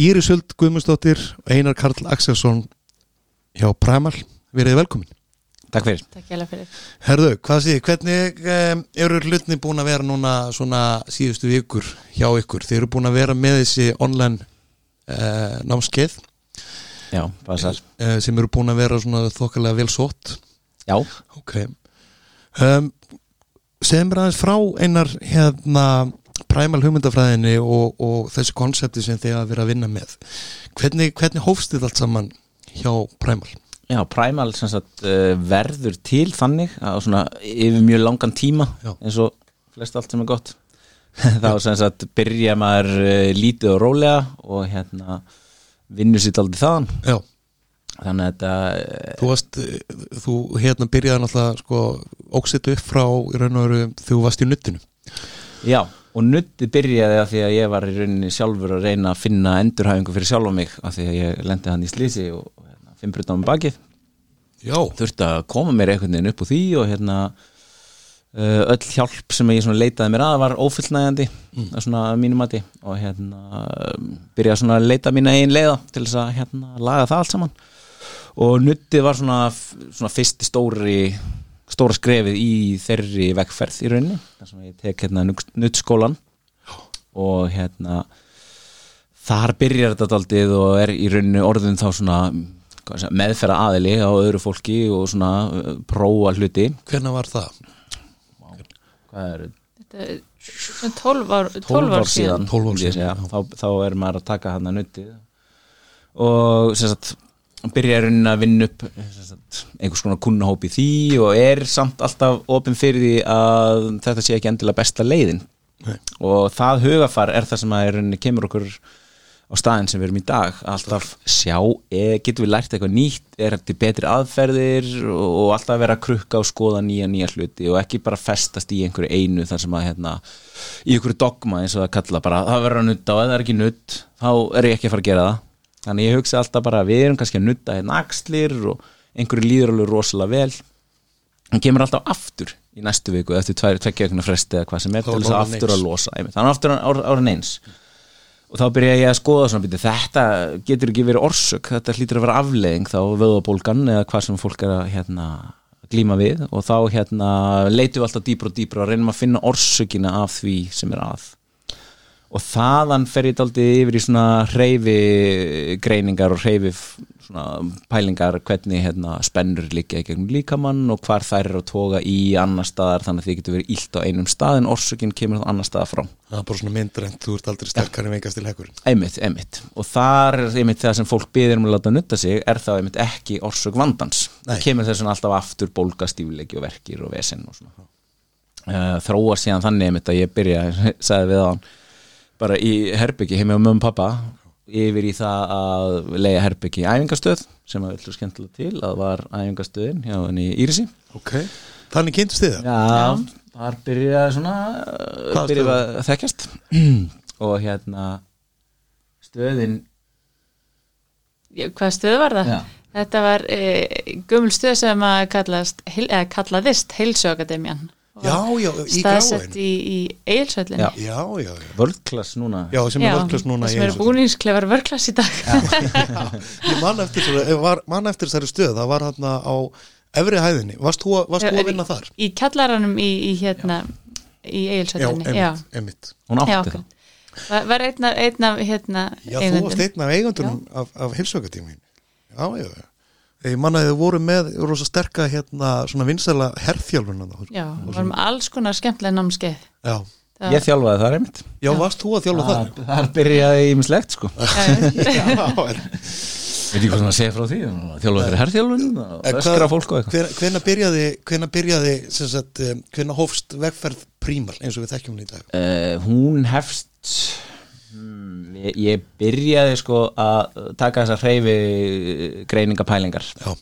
Íri Suld Guðmundsdóttir Einar Karl Axelsson hjá Primal, verið velkomin. Takk fyrir. Takk fyrir. Herðu, hvað sé, hvernig um, eru hlutni búin að vera núna svona síðustu vikur hjá ykkur? Þeir eru búin að vera með þessi online uh, námskeið. Já, uh, sem eru búin að vera svona þokkalega vel sótt. Já, Ok. Um, Segðum mér aðeins frá einar hérna Primal hugmyndafræðinni og, og þessi konsepti sem þið að vera að vinna með. Hvernig, hvernig hófst þið allt saman hjá Primal? já Primal sem sagt, uh, verður til þannig að svona yfir mjög langan tíma Já. eins og flest allt sem er gott. Þá sem sagt byrja maður uh, lítið og rólega og hérna vinnur sitt aldrei þaðan. Já, þannig að þetta uh, þú varst þú hérna byrjaði náttúrulega sko óksitt upp frá í raun og veru þú varst í nuttinu Já, og nutti byrjaði að því að ég var í rauninni sjálfur að reyna að finna endurhæfingu fyrir sjálfa mig af því að ég lendi hann í slísi og og, hérna, fimm brutan með bakið. Já, þurfti að koma mér einhvern veginn upp úr því og hérna uh, öll hjálp sem ég leitaði mér að var ófullnægjandi mm. svona að mínum mati. Og hérna byrjaði svona að leita mína einn leiða til þess að hérna laga það allt saman. Og nuttið var svona, svona fyrsti stóri stóra skrefið í þeirri vegferð í rauninni þar sem ég tek hérna nuttskólan og hérna þar byrjar þetta aldrei og er í rauninni orðin þá svona meðferða aðili á öðru fólki og svona uh, prófa hluti. Hvernig var það? hvað er Þetta er svona 12 ár, 12 12 ár síðan, 12 ár síðan, þá, þá er maður að taka hann að nutti og sem sagt byrja í rauninni að vinna upp sagt, einhvers konar kunnahóp í því og er samt alltaf opinn fyrir því að þetta sé ekki endilega besta leiðin. Nei. og það hugafar er það sem að rauninni kemur okkur á staðin sem við erum í dag. Alltaf sjá, e, getum við lært eitthvað nýtt? Er þetta betri aðferðir? Og, og alltaf vera að krukka og skoða nýja nýja hluti og ekki bara festast í einhverju einu þar sem að hérna, í einhverju dogma eins og það kalla bara. Það verður að nutta og ef það er ekki nutt þá er ég ekki að fara að gera það þannig ég hugsa alltaf bara við erum kannski að nutta hérna axlir og einhverju líður alveg rosalega vel. Hann kemur alltaf aftur í næstu viku eftir tveggja ökuna fresti eða hvað sem er til þess að aftur að losa þannig aftur ára, ára eins. Og þá byrja ég að skoða svona býti, þetta getur ekki verið orsök. Þetta hlýtur að vera afleðing þá vöðabólgan eða hvað sem fólk er að hérna, glíma við. Og þá hérna, leitum við alltaf dýbra og dýbra og reynum að finna orsökina af því sem er að og þaðan fer ég daldi yfir í svona hreyfi greiningar og svona pælingar hvernig hérna, spennur líka í gegnum líkamann og hvar þær eru að toga í annar staðar þannig að þið getur verið illt á einum stað en orsökin kemur þá annar staðar frá. Það er bara svona myndrænt, þú ert aldrei sterkar en veikast til hekkurinn. Einmitt, einmitt. Og þar er einmitt það sem fólk byður um að láta nutta sig er það einmitt ekki orsök vandans. Nei. það kemur þess vegna alltaf aftur bólga stífleiki og verkir og vesen og svona. Uh, þróa síðan þannig einmitt að ég byrja sagði við hann bara í herbyggi heimi á mömmu og pappa yfir í það að leiða herbyggi í æfingastöð sem að villu skemmtilega til að var æfingastöðin hjá henni í Írisi Ok, þannig kynntist þið það? Já, þar byrjaði svona Hvaða byrjaði að þekkjast og hérna stöðin Já, Hvað stöð var það? Já. Þetta var e, gömul stöð sem að kallast, heil, kallaðist Heilsökademjan Já, já, í staðsett í, í Eilsöllinni Já. Já, völdklass núna. Já sem er völdklass núna í sem eru búningsklefar vörklass í dag. Ég man eftir, var, man eftir þessari stöð. Það var hérna á efri hæðinni. Varst þú, að- varst þú að vinna þar? í kallaranum í, í hérna í Eilsöllinni já, emitt, hún átti. Já, það var, var einn af, einn af hérna Já, þú varst einn af eigundunum af, af hilsökatímin Já, já, já Ég man að þið voru með rosa sterka hérna svona vinsæla herþjálfuna þá. já, varum alls konar skemmtilega námskeið. Já, Það- ég þjálfaði það einmitt. Já, varst þú að þjálfa þar? það, þar byrjaði ég mislegt sko veit ég hvað svona að segja frá því þjálfaði fyrir herrþjálfun og En öskra fólk og eitthvað. hven- Hvenær byrjaði, hvenær byrjaði sem sagt, um, hvenær hófst vegferð prímal eins og við þekkjum hún í dag? Uh, hún hefst hmm, ég, ég byrjaði sko að taka þessar hreyfi greiningapælingar. Já,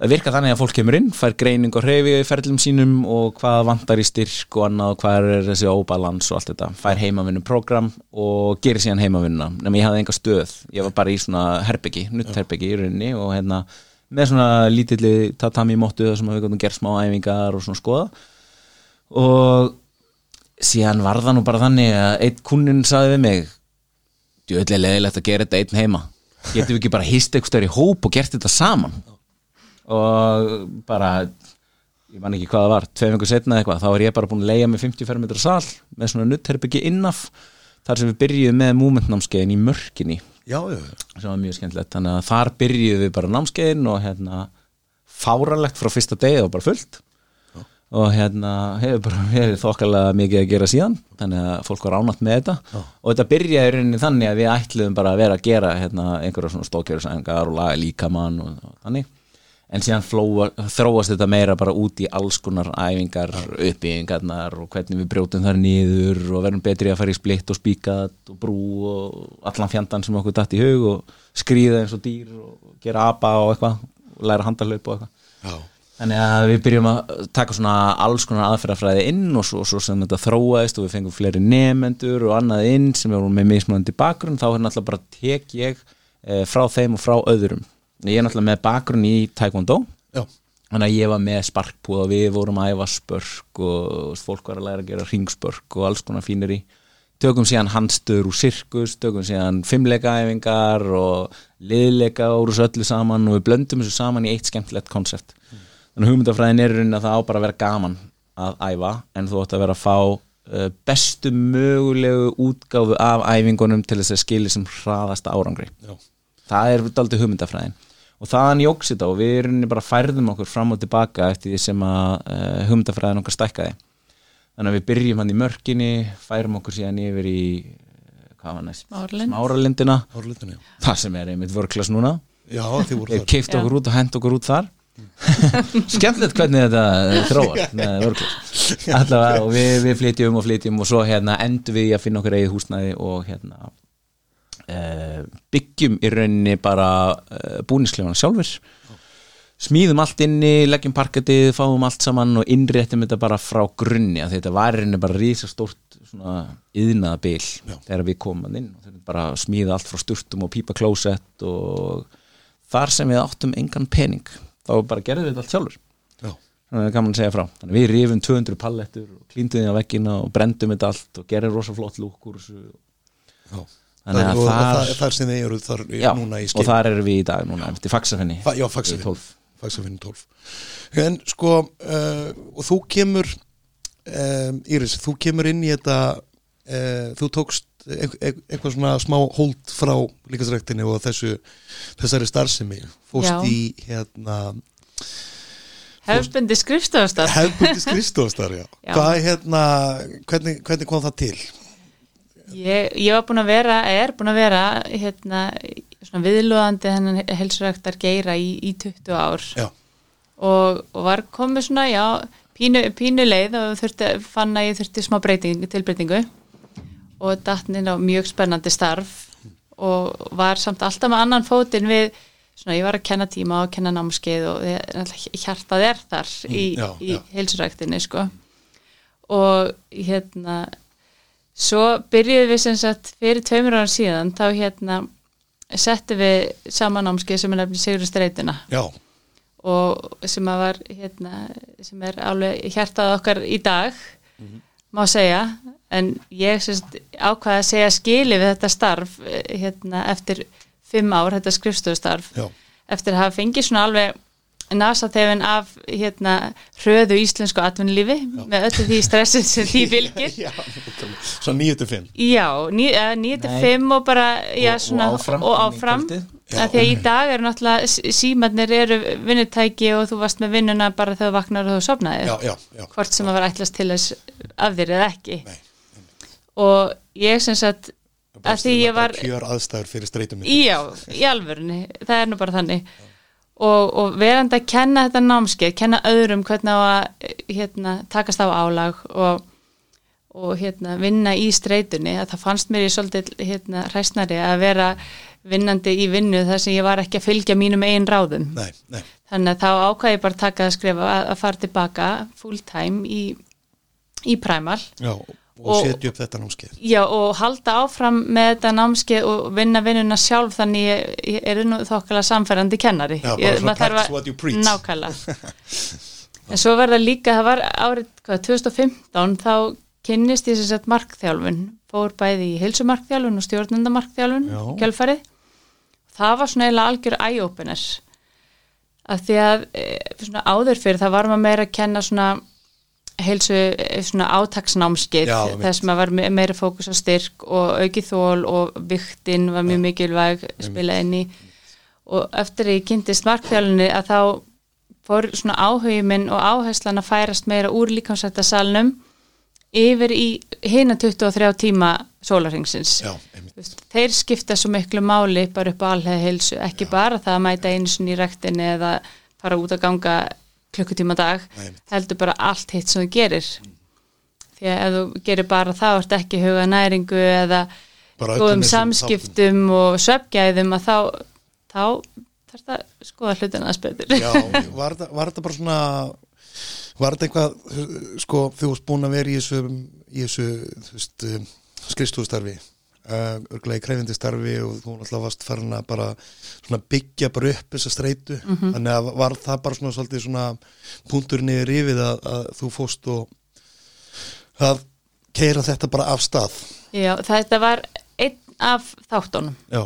það virka þannig að fólk kemur inn, fær greining og hreyfi í ferlum sínum og hvað vantar í styrk og annað og hvað er þessi óbalans og allt þetta, fær heimavinnu program og gerir síðan heimavinnuna. Nema ég hafði enga stöð, ég var bara í svona herbyggi, nutt herbyggi í rauninni og hérna með svona lítilli tatami móttu þar sem við gotum gert smá æfingar og svona skoða. Og síðan var það nú bara þannig að eitt kunnin saði við mig djöðlega leðilegt að gera þetta einn heima. Getum við ekki bara hist eitthvað stöður í hóp og gert þetta saman? Og bara ég man ekki hvað það var, tvei vengur setna eitthvað þá er ég bara búin að leia með 50 fermetra sal með svona nuttherbyggi innaf þar sem við byrjuðum með momentnámskeiðin í mörkinni. Já, já, já. sem var mjög skemmtilegt þannig að þar byrjuðum við bara námskeiðin og hérna fáralegt frá fyrsta degi og bara fullt og hérna hefur bara verið þokkalega mikið að gera síðan þannig að fólk var ánætt með þetta. Og þetta byrjaði rauninni þannig að við ætluðum bara að vera að gera hérna, einhverja svona stókjörðsængar og laga líkamann og, og þannig. En síðan flóa, þróast þetta meira bara út í alls konar æfingar uppbyggingarnar og hvernig við brjótum þar niður og verðum betri að fara í splitt og spíkat og brú og allan fjandan sem okkur dætt í hug og skrýða eins og dýr og gera apa og eitthvað og læra handalöp og eitthvað. Já. Þannig að við byrjum að taka svona alls konar aðferðafræði inn og svo, svo sem þetta þróaðist og við fengum fleiri nefendur og annað inn sem vorum með mismunandi bakgrunn þá er náttúrulega bara tek ég e, frá þeim og frá öðrum. Ég er náttúrulega með bakgrunn í taekwondo já. þannig að ég var með sparkpúð og við vorum að æfa spörk og fólk var að læra að gera ringspörk og alls konar fínir í tökum síðan handstöður úr sirkus, tökum síðan fimmleikaæfingar og liðleika úr þessu öllu saman og við blöndum þessu saman í eitt skemmtilegt koncept þannig að hugmyndafræðin er í rauninni að það á bara að vera gaman að æfa en þú ætti að vera að fá uh, bestu mögulegu útgáfu af æfingunum til þess að skilja sem hraðasta árangri Já. það er daldið hugmyndafræðin og þaðan jóks þetta og við í rauninni bara færðum okkur fram og tilbaka eftir því sem að uh, hugmyndafræðin okkar stækkaði þannig að við byrjum hann í mörkinni færum okkur síðan yfir í hvað var næst? Smáralind. Smáralindina það sem er einmitt vörklas núna Já, þið voru Ég þar. Skemmtilegt hvernig þetta þróast með vörglas Allavega og við, við flytjum og flytjum og svo hérna endur við að finna okkur eigið húsnæði og hérna uh, byggjum í rauninni bara uh, búnisklefana sjálfur smíðum allt inni, leggjum parketið fáum allt saman og innréttum þetta bara frá grunni að þetta var rauninni bara rísa stórt svona yðnaða bil þegar við komum inn bara smíða allt frá sturtum og pípa klósett og þar sem við áttum engan pening þá bara gerðum við þetta allt sjálfur Já. þannig að það gaman að segja frá. Þannig að við rifum 200 pallettur og klíndum því á veggina og brendum þetta allt og gerum rosa flott lúk úr þessu. Já. þannig að og þar, það, er sem þið eru þar í- já, núna í og skil þar erum við í dag núna eftir faxafenni. Fa Já, fagsafinn 12 Fagsafinn 12 En sko, uh, og þú kemur um, Íris, þú kemur inn í þetta uh, þú tókst ein- eitthvað svona smá hold frá líkasræktinni og þessu þessari starfsemi fóst í hérna Hefðbundi skrifstofastar hefðbundis Kristófstar, já. Já. Hvað hérna, hvernig, hvernig kom það til? ég, ég var búin að vera, er búin að vera hérna, svona viðlóðandi hennan helsuræktar geira í, í 20 ár og, og var komið svona, já, pínu, pínu leið og þurfti, fann að ég þurfti smá breyting, tilbreytingu og dattnin á mjög spennandi starf. Og var samt alltaf með annan fótinn við, svona ég var að kenna tíma og kenna námskeið og hjartað er þar í, já, í heilsuræktinni sko. Og hérna svo byrjuðum við sem sagt fyrir tveimur ára síðan þá hérna settum við saman námskeið sem er nefnir Sigur Streituna já, og sem að var hérna, sem er alveg hjartað okkar í dag má segja en ég sérst ákvaða að segja skili við þetta starf eh, hérna, eftir fimm ár, þetta skrifstofustarf. Já, eftir að hafa fengið svona alveg nasaþefin af hérna, hröðu íslensku atvinnulífi með öllu því stressið sem því fylgir. Já Svo 9-5 Já, ní- eh, 9-5 og bara já, Og- og svona, áfram og áfram. kvöldið. að því að í dag eru náttúrulega s- símarnir eru vinnutæki og þú varst með vinnuna bara þegar þú vaknar og þú sopnaðir Já, já, já. Hvort sem að vera ætlast til þess af þér eða ekki. Nei, og ég sem sagt að því ég var Kjör aðstæður fyrir streytum já, í alvörunni, það er nú bara þannig. Og, og verandi að kenna þetta námskeið, kenna öðrum hvernig á að hérna, takast á álag og, og hérna, vinna í streytunni, að það fannst mér í svolítið hérna, hræsnari að vera vinnandi í vinnu þar sem ég var ekki að fylgja mínum eigin ráðum. Nei, nei, þannig að þá ákvæði ég bara taka að skrifa að, að fara tilbaka full time í, í Primal. Já og, Og- setja upp þetta námskeið. Já og halda áfram með þetta námskeið og vinna vinnuna sjálf þannig ég, ég er nú þokkala samfærandi kennari. Já, ég. Nákvæmlega. En svo var það líka, það var árið hvað, 2015 þá kynnist ég sem sagt markþjálfun. Fór bæði í heilsumarkþjálfun og stjórnendamarkþjálfun kjölfarið. Það var svona eiginlega algjör eye-opener. Af því að e, svona áður fyrir það var maður meira að kenna svona heilsu e, svona átaksnámskið Já, þess maður var me- meira fókus á styrk og aukið þól og viktin var mjög mikilvæg spila inn í. Og eftir að ég kynntist markþjálunni að þá fór svona áhugin minn og áherslan að færast meira úr líkamsættasalnum yfir í hina 23 tíma sólarhengsins Já, þeir skipta svo miklu máli bara upp á alhega heilsu, ekki bara það að mæta einu sinni í rektinni eða fara út að ganga klukkutíma dag Nei, heldur bara allt hitt sem þú gerir. Því að ef þú gerir bara það og ert ekki að huga næringu eða góðum samskiptum og svefgæðum að þá þá þarf það að skoða hlutina að spöður Já, var þetta, var þetta bara svona var þetta eitthvað sko, þú varst búin að vera í þessu í þessu, skrifstúðstarfi uh, örglega í krefindi starfi og þú náttúrulega varst farin að bara svona byggja bara upp þessa streitu, þannig að var það bara svona svolítið svona punktur niður yfir að, að þú fóst og að keira þetta bara af stað? Já, þetta var einn af þáttunum. Já,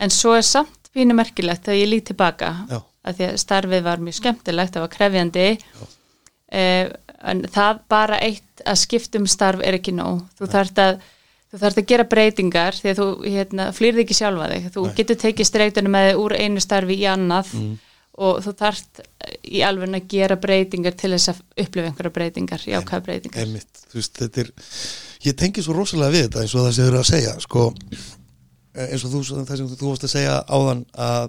en svo er samt pínu merkilegt þegar ég lít tilbaka Já. að því að starfið var mjög skemmtilegt, það var krefjandi. Eh, en það bara eitt að skiptum starf er ekki nóg. Þú þarft að þú þarft að gera breytingar því að þú hérna, flýrði ekki sjálfa þig. Þú getur tekið streiktunum með þig úr einu starfi í annað og þú þarft í alveg að gera breytingar til þess að upplifa einhverja breytingar, jákvæða breytingar. einmitt, veist, þetta er ég tengi svo rosalega við þetta eins og það sem þau eru að segja sko, eins og þú, það sem þú varst að segja áðan að,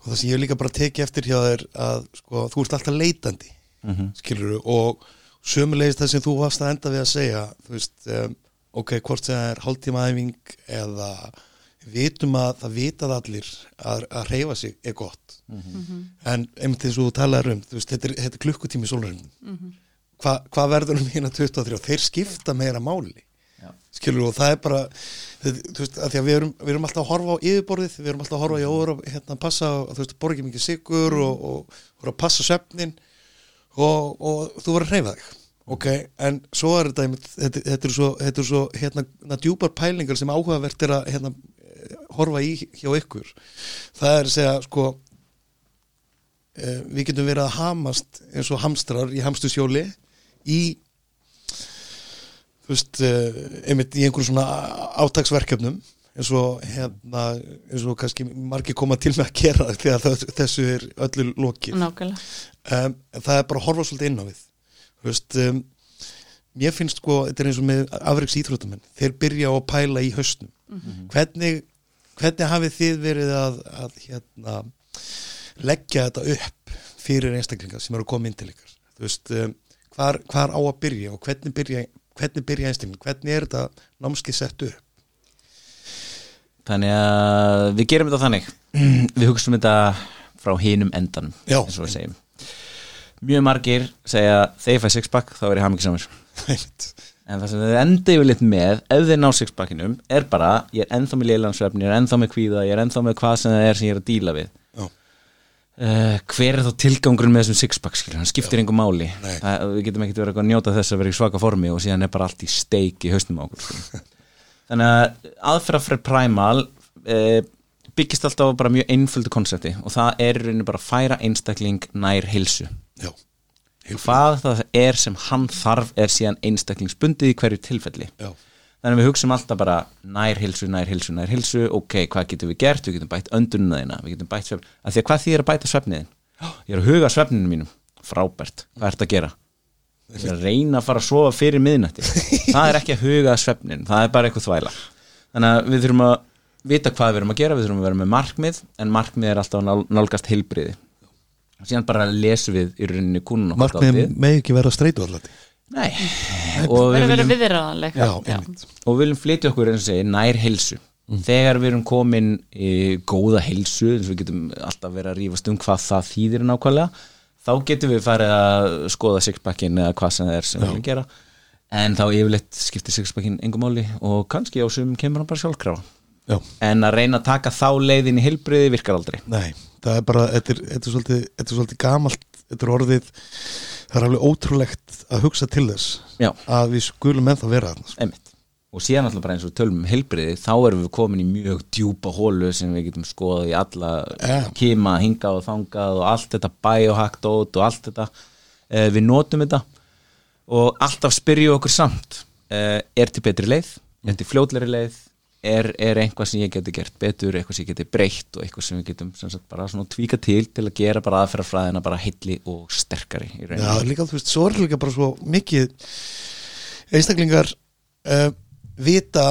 og það sem ég hef líka bara tekið eftir hjá þér að sko, þú ert alltaf leitandi mm skilur og sömulegist það sem þú varst að enda við að segja þú veist, um, ok, hvort það er hálftíma æfing eða vitum að það vitað allir að, að reyfa sig er gott. En einmitt eins og þú talaður um þú veist, þetta er, þetta er klukkutími sólurinn Hva, hvað verður um hérna 23 þeir skipta meira máli. Já. skilur og það er bara þið, þú veist, að því að við erum, við erum alltaf að horfa á yfirborðið, við erum alltaf að horfa í óður og hérna að passa, þú veist, ekki mikið sigur og, og, og að passa svefnin og, og þú verður að hreyfa þig ok, en svo er þetta þetta, þetta er svo, þetta er svo hérna, hérna djúpar pælingar sem áhugavert er að hérna, eh, horfa í hjá ykkur. Það er að segja, sko eh, við getum verið að hamast eins og hamstrar í hamstusjóli í þú veist, uh, einmitt í einhverjum svona átaksverkefnum eins og hérna, eins og kannski margir koma til með að gera þegar þessu er öllu lokið. Nákvæmlega. Um, en það er bara að horfa svolítið inn á við þú veist um, mér finnst sko, þetta er eins og með afreiks íþróttamenn, þeir byrja að pæla í hausnum. Hvernig hvernig hafið þið verið að, að hérna, leggja þetta upp fyrir einstaklingar sem eru að koma inn til ykkar? Þú veist, um, hvar, hvar á að byrja og hvernig byrja, hvernig byrja einstaklingar? Hvernig er þetta námskið sett upp? Þannig að við gerum þetta þannig. Við hugsaum þetta frá hinum endanum Já. eins og við segjum Mjög margir segja þegar ég fæ sixpack þá er ég hamingisamur Einmitt. En það sem þið enda yfirleitt með ef þið ná sixpackinum er bara ég er ennþá með lélansvefn, ég er ennþá með kvíða ég er ennþá með hvað sem það er sem ég er að díla við. Uh, Hver er þá tilgangurinn með þessum sixpack skilur, hann skiptir engum máli. Það, við getum ekkert verið að njóta þess að vera í svaka formi og síðan er bara allt í steik í haustum á okkur. Þannig að aðferðafræð primal uh, byggist alltaf bara mjög einföldu konsepti og það er bara að færa einstakling nær hilsu Já. hvað það er sem hann þarf er síðan einstaklingsbundið í hverju tilfelli. Já. þannig að við hugsaum alltaf bara nær hilsu, nær hilsu, nær hilsu ok, hvað getum við gert, við getum bætt öndunnaðina við getum bætt svefn, af því að hvað því er að bæta svefniðin ég er að huga svefninu mínum. Frábært, hvað ert að gera? Ég er að reyna að fara að sofa fyrir miðnætti. Það er ekki að huga svefnin það er bara eitthvað þvæla. Þannig að við þurfum að vita hvað við erum að gera við þurfum að vera með markmið en markmið er alltaf að nál- heilbriði síðan bara lesum við í rauninni kúnun dálítið. með ekki vera streitu alltaf Nei. Og við, verður að vera viljum, viðræðanleg Já, einmitt. og við viljum flytja okkur eins og segi nær heilsu. Þegar við erum komin í góða og við getum alltaf verið að rífast um hvað það þýðir nákvæmlega þá getum við farið að skoða sixpackin eða hvað sem það er sem við viljum gera. En þá yfirleitt skiptir sixpackin engum máli og kannski á sum kemur hann bara sjálfkrafa. Já. en að reyna að taka þá leiðin í heilbriði virkar aldrei. Nei, það er bara, þetta er, þetta er, svolítið, þetta er svolítið gamalt, þetta er orðið, það er alveg ótrúlegt að hugsa til þess Já. að við skulum ennþá vera sko. Einmitt. og síðan alltaf bara eins og tölum um heilbriði þá erum við komin í mjög djúpa hólu sem við getum skoðað í alla Ja. kima, hingað og þangað og allt þetta biohackdót og allt þetta eh, við notum þetta og alltaf spyrju okkur samt eh, er til betri leið, er til fljótleri leið er, er einhvað sem ég geti gert betur eitthvað sem ég geti breytt og eitthvað sem við getum sem sagt, bara svona tvíka til til að gera bara aðferðafræðina bara heilli og sterkari í Já, rauninni líka þú veist, svo er líka bara svo mikið einstaklingar uh, vita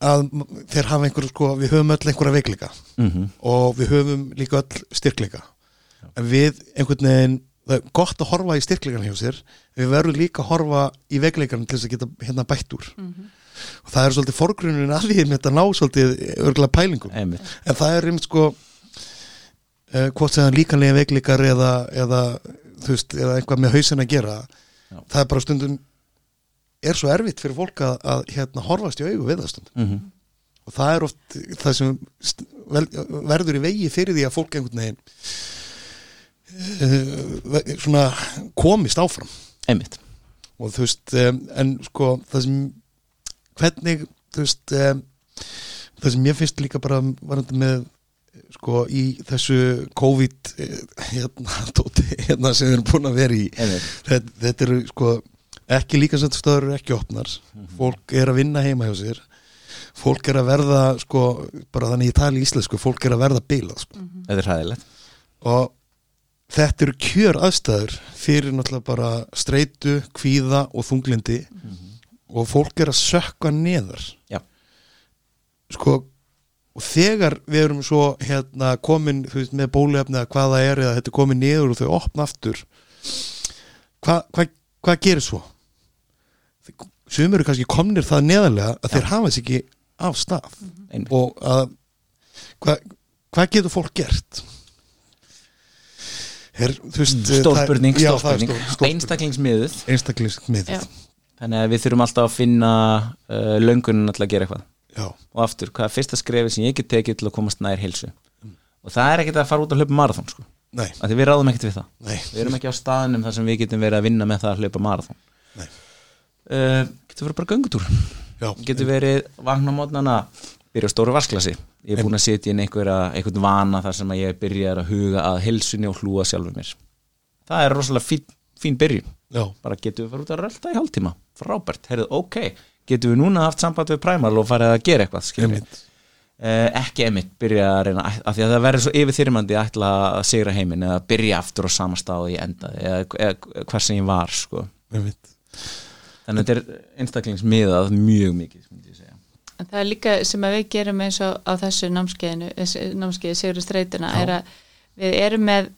að þeir hafa einhver sko, við höfum öll einhverja veikleika mm og við höfum líka öll styrkleika. En við einhvern veginn það er gott að horfa í styrkleikan hjá sér við verðum líka að horfa í veikleikan til þess að geta hérna bætt úr og það er svolítið forgrunin að því þetta ná svolítið örgulega pælingum Einmitt. en það er einmitt sko uh, hvort sem það er líkanlega veikleikar eða, eða, þú veist, eða eitthvað með hausin að gera Já. það er bara stundum er svo erfitt fyrir fólk að, að hérna, horfast í augu við það stundum Mm og það er oft það sem vel, verður í vegi fyrir því að fólk einhvern veginn uh, svona komist áfram Einmitt. og þú veist um, en sko það sem hvernig þú veist um, það sem ég finnst líka bara varandi með sko í þessu COVID eh, hérna, tóti, hérna sem við erum búin að vera í þetta, þetta eru sko ekki líka stöður eru ekki opnar. Fólk er að vinna heima hjá sér. Fólk er að verða sko bara þannig ég tali íslensku, fólk er að verða bilað sko. Þetta er hræðilegt. Og þetta eru kjör aðstæður fyrir náttúrulega bara streitu, kvíða og þunglindi og fólk er að sökka neðar Já. sko og þegar við erum svo hérna komin veist, með bólefni að hvað það er eða þetta er komin niður og þau opna aftur hvað hva, hva gerir svo? Sumir eru kannski komnir það neðarlega að þeir hafa þess ekki af stað Einmitt. og að hvað hva getur fólk gert? Er, þú veist, Stór spurning, já. Einstaklingsmiðuð einstaklingsmiðið Já. Þannig að við þurfum alltaf að finna uh, löngunin alltaf að gera eitthvað. Já, og aftur, hvað er fyrsta skrefi sem ég get tekið til að komast nær heilsu? Og það er ekkert að fara út að hlaupa marathon sko. af því við ráðum ekkert við það. Nei. Við erum ekki á staðinum þar sem við getum verið að vinna með það að hlaupa marathon. Nei. uh, getur verið bara göngutúr. Já, getur verið vagna mótnana byrja á stóru vasklasi ég er búin að setja inn einhvern vana þar sem ég byrja að huga að heilsunni og hlúa sjálfur mér. Það er rosalega fín, fín byrjun já, bara getum við farið út að rölda í hálftíma? Frábært, heyrðu, ok. Getum við núna haft samband við Primal og farið að gera eitthvað Eh, ekki emitt byrja að reyna af því að það verður svo yfirþyrmandi að ætla að sigra heiminn eða byrja aftur á sama stað og ég endaði eða, eða hvað sem ég var sko. þannig að þetta er einstaklingsmiðað mjög mikið það er líka sem að við gerum eins og á þessu námskeiðinu, þessu námskeiði Sigur Streituna, Já. er að við erum með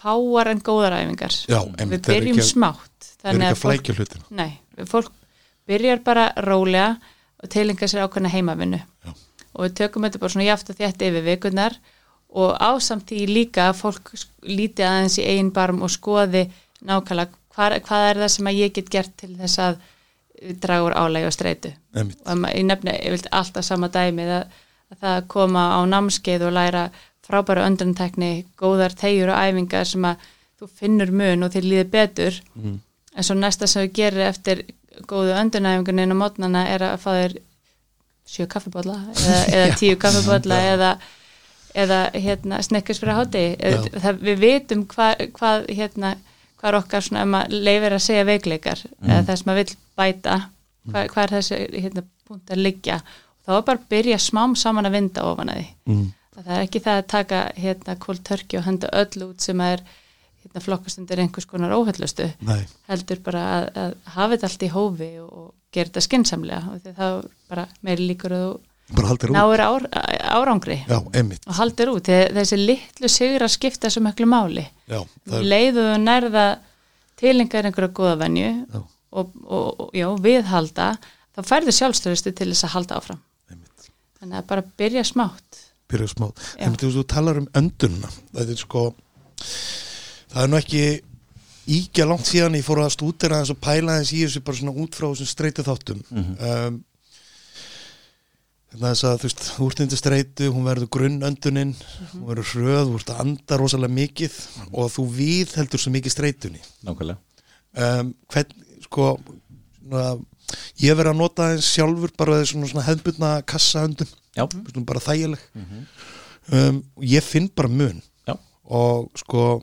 fáar en góðar æfingar. Já, Við það er byrjum ekki smátt. Þannig að hlutina nei, fólk byrjar bara rólega og tilinga sér ákveðna heimavinnu. Já. Og við tökum þetta bara svona jáft og þétt yfir vikunar og ásamt því líka að fólk líti aðeins í eigin barm og skoði nákvæmlega hvað, hvað er það sem að ég get gert til þess að draga úr álægi og streitu einmitt, og ég nefni ég vilt alltaf sama dæmi að, að það að koma á námskeið og læra frábæra öndruntekni, góðar tegjur og æfingar sem að þú finnur mun og þér líður betur. Mm. en svo næsta sem við gerir eftir góðu öndrunæfingunin á mótnana er að fá þér sjö kaffibólla eða, eða tíu kaffibólla eða, eða hérna, snekkurs fyrir háti það, við vitum hvað, hvað hérna, hvað er okkar svona maður leifir að segja veikleikar eða það sem maður vill bæta hvað, hvað er þessi hérna, punkt að liggja þá er bara að byrja smám saman að vinda ofan að því. Mm. Það er ekki það að taka hérna kól törki og henda öll út sem er hérna flokkast undir einhvers konar óhöllustu nei, heldur bara að, að hafa þetta allt í hófi og, og gera þetta skynnsamlega og þá er bara meiri líkur að þú náir ár, árangri já, og haldir út, Þegar þessi litlu sigur að skipta svo miklu máli. Já, það er, leiðu og nærða tilengar einhverja góða venju Já. og, og, og já, viðhalda þá færðu sjálfstöðustu til þess að halda áfram. Einmitt. Þannig að bara byrja smátt smá, Já. en þú talar um öndunna þetta er sko það er nú ekki íkja langt síðan ég fór að stúdera þess og pæla þess í þessu bara svona út frá þessum streytið þáttum Mhm. um, Þannig að þú veist, þú ert undir streitu, hún verður grunnöndunin, hún verður hröð, þú ert að anda rosalega mikið og þú við heldur svo mikið streitunni. nákvæmlega Um, hvern, sko, svona, ég verður að nota eins sjálfur bara svona, svona hefðbundna kassaöndun, bara þægileg. um, ég finn bara mun. Já, og sko,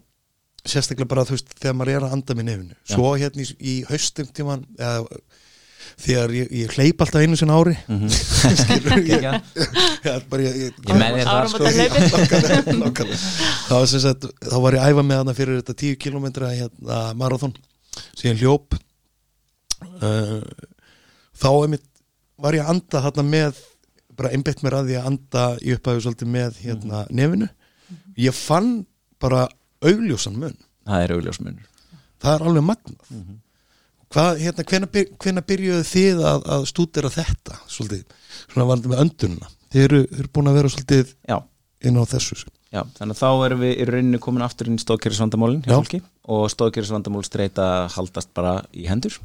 sérstaklega bara þú veist, þegar maður er að anda með nefnu. Svo hérna í, í haustum tíman, eða, þegar ég, ég hleyp alltaf einu sinna ári, skilur ég, Geggjað. Já, bara ég, ég, Ég með þér það sko þá, var ég æfa með hana fyrir þetta 10 km hérna, marathon. Síðan hljóp. Uh, þá einmitt, var ég að anda hérna með bara einbett mér að því að anda í upphæðu svolítið með hérna, nefinu. Ég fann bara augljósan mun. Það er augljósmunur það er alveg magnað. Hvað, hérna, hvena, byr, hvena byrjuðu þið að, að stúdera þetta? Svolítið, svona varandi með öndunina. Þið eru, eru búin að vera svolítið Já, inn á þessu já, þannig að þá erum við í rauninni komin aftur inn í fólki og stóðkerrisvandamál streyta haldast bara í hendur.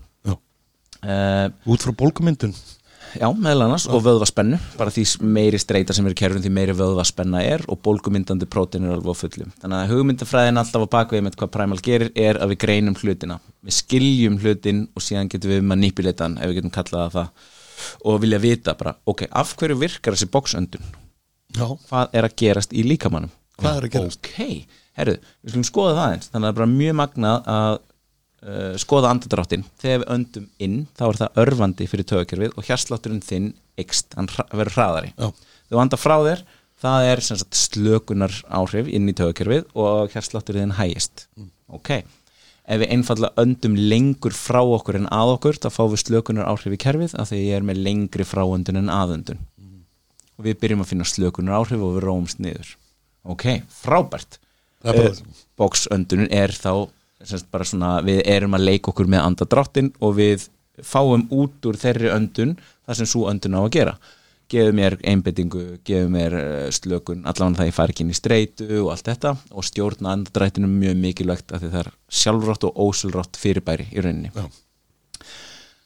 Uh, út frá bólkumyndun Já, meðal annars og vöðvaspennu bara því meiri streyta sem er í kerfum því meiri vöðvaspenna er og bólgumyndandi prótein er alveg á fullu. Þannig að hugmyndafræðin alltaf á bakvið með hvað Primal gerir er að við greinum hlutina. Við skiljum hlutin og síðan getum við manipuletan ef við getum kallað það það og vilja vita bara, ok, af hverju virkar þessi bóksöndun? Já, Hvað er að gerast í líkamannum? Hvað er að gerast? Ok, herru, við skulum skoða það eins þannig að uh, skoða andadráttin þegar við öndum inn þá er það örfandi fyrir tögakerfið og hjarslátturinn þinn ykst, hann verður hraðari. Þú andar frá þér það er sem sagt, slökunar áhrif inn í tögakerfið og hjarslátturinn þinn hægist. Ok, ef við einfallega öndum lengur frá okkur en að okkur þá fáum við slökunar áhrif í kerfið af því ég er með lengri fráöndun en aðöndun. Og við byrjum að finna slökunar áhrif og við róumst niður. Ok, frábært. Það er bara Eh, er þá semst bara svona, við erum að leika okkur með andadráttin og við fáum út úr þeirri öndun það sem svo öndun á að gera. Gefur mér einbyttingu, gefur mér eh, slökun, allan það ég fari ekki inn í streitu og allt þetta og stjórna andadrættinu mjög mikilvægt því það er sjálfrátt og ósulrátt fyrirbæri í rauninni. Já.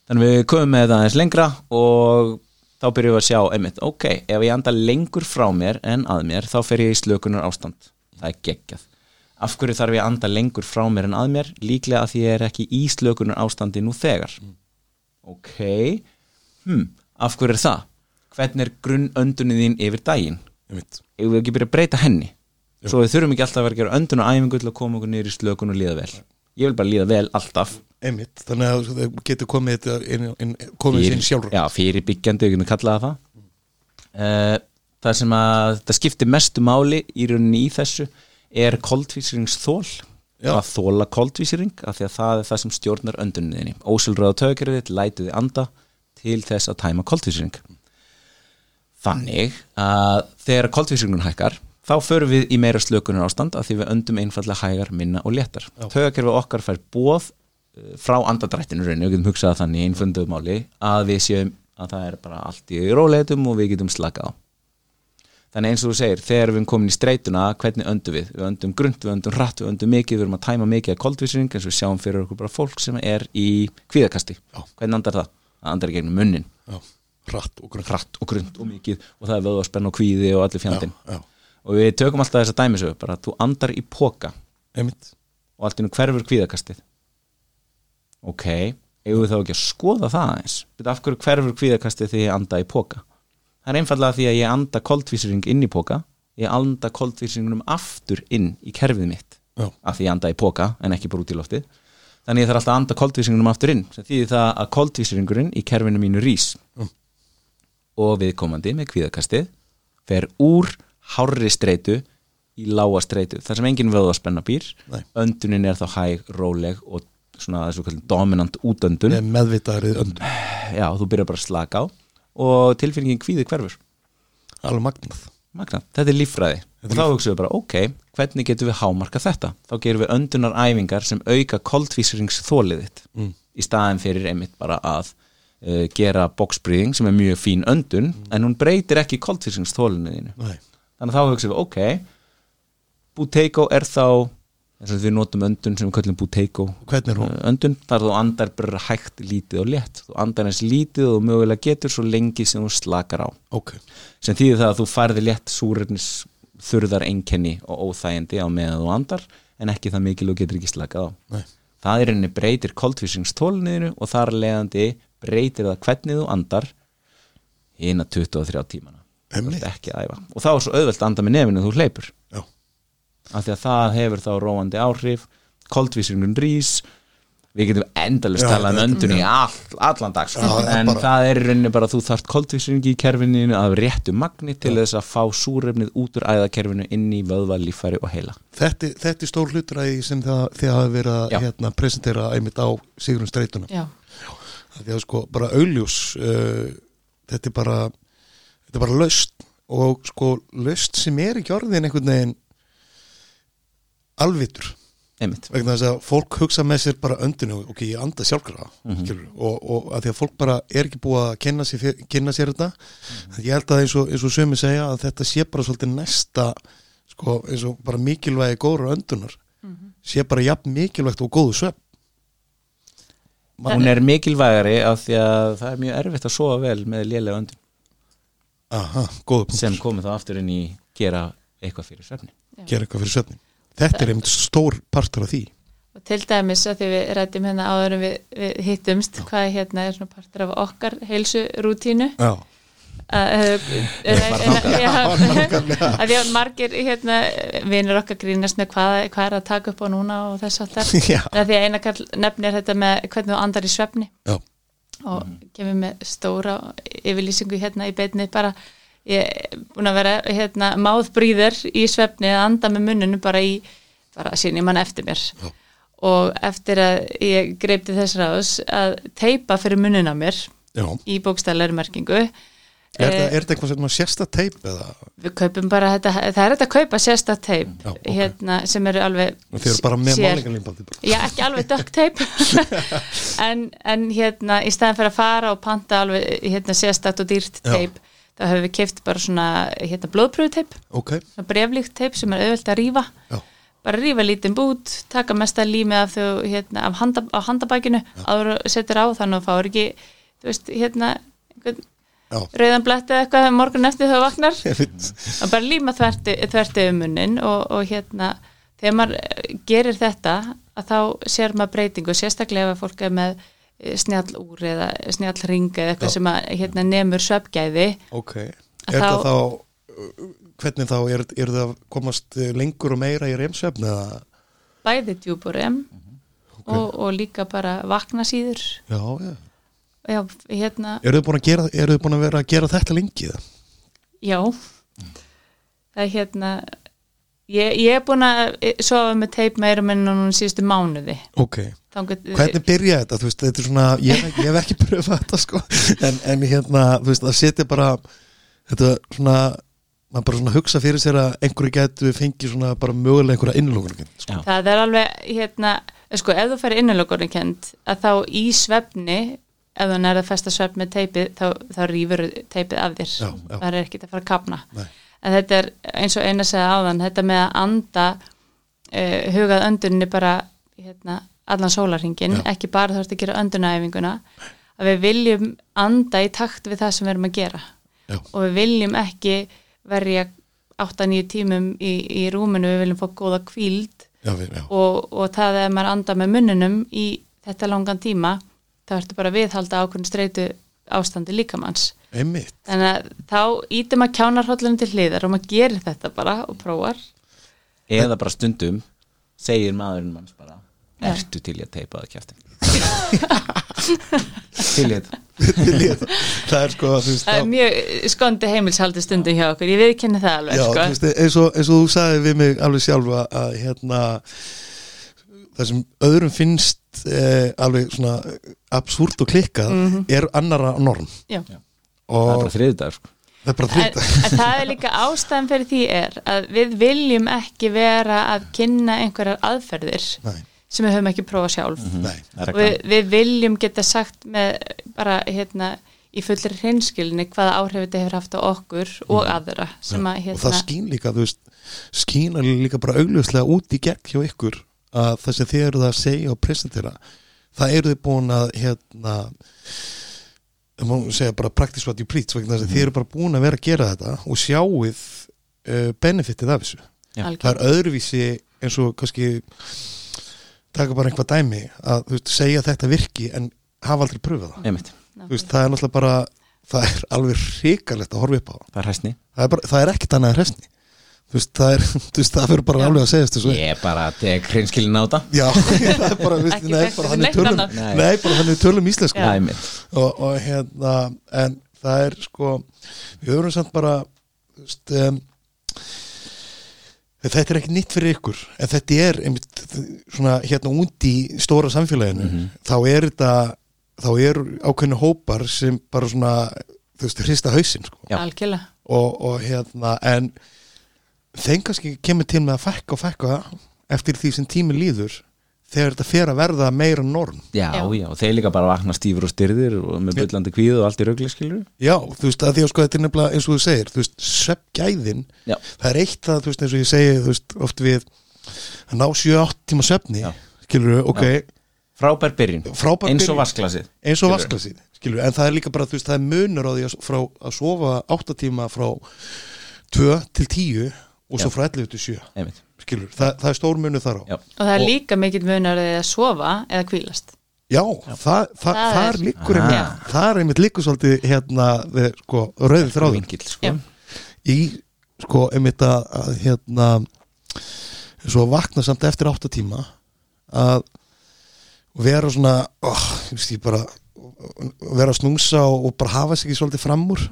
þannig við komum með það aðeins lengra og þá byrjum við að sjá einmitt, ok, ef ég anda lengur frá mér en að mér, þá fer ég í slökunar ástand það er geggjað af hverju þarf ég að anda lengur frá mér en að mér? Líklega að því ég er ekki í slökunar ástandi nú þegar. Ok. Hm, af hverju er það? Hvernig er grunnöndunin þín yfir daginn? Ef við ekki byrja að breyta henni? Svo við þurfum ekki alltaf að vera að gera öndun og æfingu til að koma okkur niður í slökun og líða vel. Ég vil bara líða vel alltaf. Einmitt. Þannig að þau getur komið þetta inn, inn, komið sín sjálfur. Já, fyrirbyggjandi, við getum kallað það uh, það sem að það skiptir mestu máli í rauninni í þessu er koldvísiringsþól Já. að þóla koldvísiring af því að það er það sem stjórnar önduninni ósilröða tökjörðið, lætuði anda til þess að tæma koldvísiring þannig að þegar koldvísiringun hækkar þá förum við í meira slökunar ástand af því við öndum einfallega hægar, minna og léttar. Tökjörfið okkar fær bóð frá andadrættinu rauninni, við getum hugsað þannig í einfunduðu máli að við séum að það er bara allt í róleitum og við getum slakað á þannig eins og þú segir, þegar við erum komin í streituna hvernig öndum við, við öndum grunt, við öndum hratt við öndum mikið, við erum að tæma mikið að koldvísring eins og við sjáum fyrir okkur bara fólk sem er í kvíðakasti, Já. hvernig andar það? Það andar gegnum munnin, hratt og hratt og grunt og mikið og það er vöðu að spenna og kvíði og allir fjandinn. Já, já, og við tökum alltaf þessa dæmisögu bara að þú andar í póka einmitt. Og allt nú hverfur kvíðakastið. Ok, eigum við þá ekki að skoða það eins af hverju hverfur kvíðakastið því ég anda í póka það er einfallega því að ég anda koldvísring inn í póka ég anda koldvísringunum aftur inn í kerfið mitt. Já, af því ég anda í póka en ekki bara út í loftið. Þannig ég þarf alltaf að anda koldvísringunum aftur inn. Þýðir það að koldvísringurinn í kerfinu mínu rís. Mm. og viðkomandi með kvíðakastið fer úr hárri streitu í lága streitu. Þar sem enginn vöðu að spenna býr Nei. öndunin er þá hæg, róleg og svona þessu kallum dominant útöndun. Með meðvitaðrið öndum já, þú byrjar bara að slaka á og tilfinningin kvíði hverfur. Alveg magnað. Magna, þetta er líffræði. Og þá hugsaum við bara, ok, hvernig getum við hámarka þetta? Þá gerum við öndunar æfingar sem auka koldvísringsþólið þitt. Mm. í staðin fyrir einmitt bara að uh, gera boxbreathing sem er mjög fín öndun en hún breytir ekki Nei, þannig að þá hugsaum við, ok Buteyko er þá við notum öndun sem við Hvernig er hún? öndun, þar þú andar bara hægt lítið og létt, þú andar eins lítið og mögulega getur svo lengi sem þú slakar á. Ok, sem þýðir það að þú færði létt súrefnis þurðar einkenni og óþægindi á meðan þú andar en ekki það mikil og getur ekki slakað á. Nei, það er henni breytir koltvísingstólniðinu og þar leiðandi breytir það hvernig þú andar hina 23 tímana. Ekki að æfa. Og þá er svo auðvelt að anda með nefinu þú hleypur af því að það hefur þá róandi áhrif. Koltvísingun rís. Við getum endalust Já, talað um þetta- öndun í all, allan dag sko. Já, það er en bara- það er í rauninni bara að þú þarft koltvísingi í kerfinu af réttu magni til þess að fá súrefnið út úr æðakerfinu inn í vöðva, líffæri og heila. Þetta, þetta er stór því sem það, þið hafa verið að Já. hérna, presentera einmitt á Sigrun Streituna já, því að sko bara augljós uh, þetta er bara þetta er bara löst og sko löst sem er ekki orðin einhvern veginn alvitur. Einmitt. Vegna þess að fólk hugsa með sér bara öndinu ok, ég anda sjálfkrafa mm og, og að því að fólk bara er ekki búið að kynna sér, kynna sér þetta. Ég held að eins og, eins og sömu segja að þetta sé bara svolítið næsta sko, eins og bara mikilvægi góður öndunar. Sé bara jafn mikilvægt og góðu svepp hún er mikilvægari af því að það er mjög erfitt að sofa vel með lélega öndun. Aha, góðu punkt, sem komið þá aftur inn í gera eitthvað fyrir svefni. Gera eitthvað fyrir svefnin þetta er einmitt stór partur af því. Og til dæmis að því við rættum hérna áður við, við hittumst hvað hérna er svona partur af okkar heilsu rútínu já, að því að margir hérna, vinir okkar grínast með hvað, hvað er að taka upp á núna og þess Já. að því að eina nefnir þetta með hvernig þú andar í svefni. Já, og kemur með stóra yfirlýsingu hérna í beinni bara ég er búin að vera hérna máðbríður í svefni að anda með munninu bara í bara sín ég mann eftir mér Já. og eftir að ég greipti þess ráðs að teipa fyrir munnina mér já. í bókstæðlega merkingu Er, Eh, þetta eitthvað sem sérsta teip eða við kaupum bara þetta, það er þetta að kaupa sérsta teip Já, ok. hérna sem eru alveg þið eru bara með bara. Já, ekki alveg duct tape en, en hérna í staðan fyrir að fara og panta alveg hérna sérstætt og dýrt Já. Þá höfum við keift bara svona hérna blóðpröfuteip, ok, svona breflíkt teip sem er auðvelt að rífa. Já, bara rífa lítinn bút, taka mesta lími af hérna af handa, á handabækinu áður og setur á þannig að fáur ekki þú veist, hérna já. rauðan bletti eða eitthvað morgun eftir þau vaknar. Að bara líma þverti, þverti um munnin og, og hérna þegar maður gerir þetta að þá sér maður breytingu sérstaklega ef að fólk er með snjall úr eða snjall ring eða eitthvað Já. sem að hérna nemur svefgæði ok, er Að það þá- þá uh, hvernig þá, er, er það að komast uh, lengur og meira í remsvefn eða, bæði djúbúrum og, og líka bara vakna síður já, já. Já, hérna, eru þið búin að gera, eru þið búin að vera að gera þetta lengi eða? já. Það er hérna ég, ég er búin að sofa með teip meira með núna síðustu mánuði ok, Þangað, hvernig byrja þetta, þú veist, þetta er svona ég, ég hef ekki pröfað þetta sko en, en hérna, þú veist, að setja bara þetta svona maður bara svona hugsa fyrir sér að einhverju getur fengið svona bara mögulega einhverja innlókunum sko. Já. Það er alveg, hérna, sko, ef þú færi innanlökunni kent, að þá í svefni, ef þú nærða að festa svefn með teipið, þá, þá rýfur teipið af þér. Já, já. Það er ekkert að fara að kapna. Nei. En þetta er eins og eina segja áðan, þetta með að anda, uh, hugað öndunni bara, hérna, allan sólarhingin, ekki bara þú ert að gera öndunæfinguna, að við viljum anda í takt við það sem við erum að gera. Já. Og við viljum ekki verja 8-9 tímum í, í rúminu, við viljum fá góða kvíld já, já, og, og það er maður anda með munninum í þetta langan tíma þá ertu bara að viðhalda ákveðin streitu ástandi líkamanns einmitt. Þannig að þá ítum að kjánarhóllunum til hliðar og maður gerir þetta bara og prófar. Eða bara stundum segir maðurinn manns bara Já. ertu til í að teipa það kjæftin til í þetta það er sko, það er mjög skondi heimilshaldi stundum hjá okkur. Ég viðkenni það alveg Já, sko. veist, eins, og, eins og þú sagði við mig alveg sjálfa að hérna það sem öðrum finnst eh, alveg svona absúrt og klikkað er annara norm. Já. Það er og bara þriðdagur sko. það er bara en, en það er líka ástæðan fyrir því er að við viljum ekki vera að kynna einhverjar aðferðir Nei, sem við höfum ekki prófað sjálf. Er og við, við viljum geta sagt með bara hérna í fullri hreinskilinni hvaða áhrif þetta hefur haft á okkur og aðra sem að og hérna, það skín líka, þú veist alveg líka bara augljóslega út í gegn hjá ykkur að það sem þið eruð að segja og presentera, það eruð þið búin að hérna það má segja bara practice what you preach vegna þess að þið eru bara búin að vera að gera þetta og sjáuð uh, benefitið af þessu. Það algjörlega. er öðruvísi eins og kannski taka bara einhvað dæmi að þú veist, segja þetta virki en hafa aldrei pröfað það. Veist, það er náttúrulega bara það er alveg hrikalegt að horfa upp á. Það það er það er, bara, það er ekkert annað en hresni þú veist, það er, þú veist, það fyrir bara alveg að segja þessu ég bara tek hreinskilin á þetta já, það er bara, veist, Ekki nei, bara þannig neitt tölum annað. nei, bara þannig tölum íslensku Já, einmitt, og, og hérna en það er sko við höfum samt bara þú veist, um, þetta er ekki nýtt fyrir ykkur en þetta er einmitt, svona hérna út í stóra samfélaginu Mhm. þá er þetta þá er ákveðinu hópar sem bara svona þú veist, hrista hausinn sko. Já. algjörlega og, og hérna en þeim kannski kemur til með að fækka og fækka eftir því sem tími líður þegar þetta fer að verða meira norm já, Já. já, og þeir líka bara vakna stífur og styrðir og með bullandi kvíð og allt í rögli skilur Já, þú veist, að því að sko þetta er nefnilega eins og þú segir, þú veist, sveppgæðin Já. það er eitt að, þú veist, eins og ég segi þú veist, oft við að ná 7-8 tíma svefni, Já. skilur ok frábær byrjun, frábær eins og vasklasið eins og skilurðu. vasklasið, skilur en það er líka bara, þú veist, það er munur á því að, frá, að sofa 8 tíma frá 2 til 10 og svo Já. frá 11 til 7 einmitt, skilur, það, það er stór munur þar á Já. og það er Og- líka mikill munar að sofa eða kvílast Já, það, það, Það það er- líkur Ah. einmitt, það er einmitt líkur svolítið hérna, við, sko, rauðið vingill sko. Já. í sko einmitt að, að hérna svo vakna samt eftir átta tíma að vera svona oh, ég veist ég bara vera að snúsa og, og bara hafa sig ekki svolítið fram úr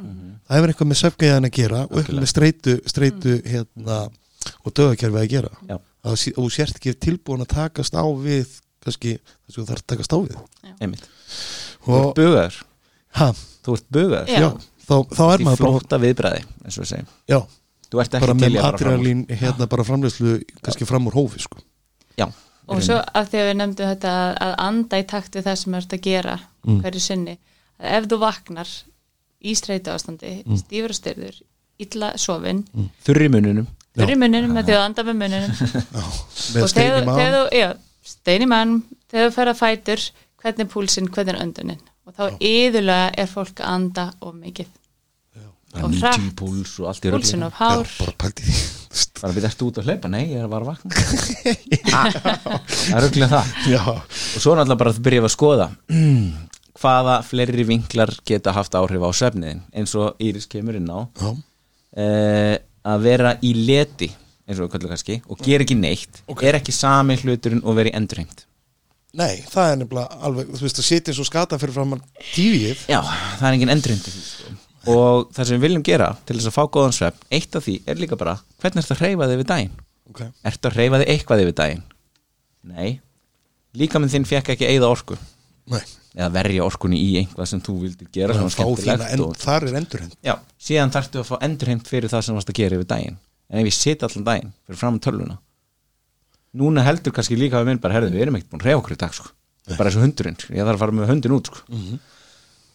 það hefur eitthvað með söfgæðan að gera og eitthvað með streitu, streitu hérna, og döðakerfi að gera. Já. þú og þú sért ekki tilbúin að takast á við kannski það þú þarf að takast á við. Einmitt, þú ert og bugaður. Ha, þú ert bugaður. Já. já, þá, þá er maður bara flótta viðbræði og já, þú ert ekki bara til með í að fara fram úr. adrenalín hérna bara framleyslu kannski fram úr hófi sko. Já, og svo af því að við nefndum þetta að, að anda í takt við það sem er að gera Mm. hverju sinni að ef þú vaknar í streitu ástandi Mm. stífur og styrður, illa sofin þurri mununum fyrir mununum með því að anda með mununum með og í þegar þegar þú, já, stein í mann þegar þú fer að fætur, hvernig er púlsinn hvernig er öndunin? Og þá yðurlega er fólk að anda of mikið. Og 90 hratt, púls og allt í púlsinn of hár. bara pælti því. Þú veist. bara byrja eftir út að hlaupa, nei, ég er bara vakna. Ah, það er röglega það. Já, og svo er náttúrulega bara að byrja að skoða hvaða fleiri vinklar geta haft áhrif á svefniðin eins og Íris kemur inn á. Uh, að vera í leti eins og við kallum kannski og gera ekki neitt er ekki sami hluturinn og vera í endurheimt. Nei, það er nefnilega alveg, þú veist að sitja svo skata fyrir fram tífið já, það er engin endurheimt í því, sko. og það sem við viljum gera til þess að fá góðan svefn eitt af því er líka bara hvernig ertu að hreyfa þig við daginn? Okay. ertu að hreyfa þig eitthvað yfir daginn? Nei, líka minn þinn fekk ekki eigða orku? Nei, eða verja orkunni í einhvað sem þú vildir gera sem var skemmtilegt þar er endurhend já, síðan þarftu að fá endurheimt fyrir það sem varst að gera yfir daginn. En ef ég sit allan daginn fyrir fram á tölvuna núna heldur kannski líka við minn bara, herðu, við erum ekkert búin að reyfa okkur í dag sko. bara eins og hundurinn, ég þarf að fara með hundin út sko.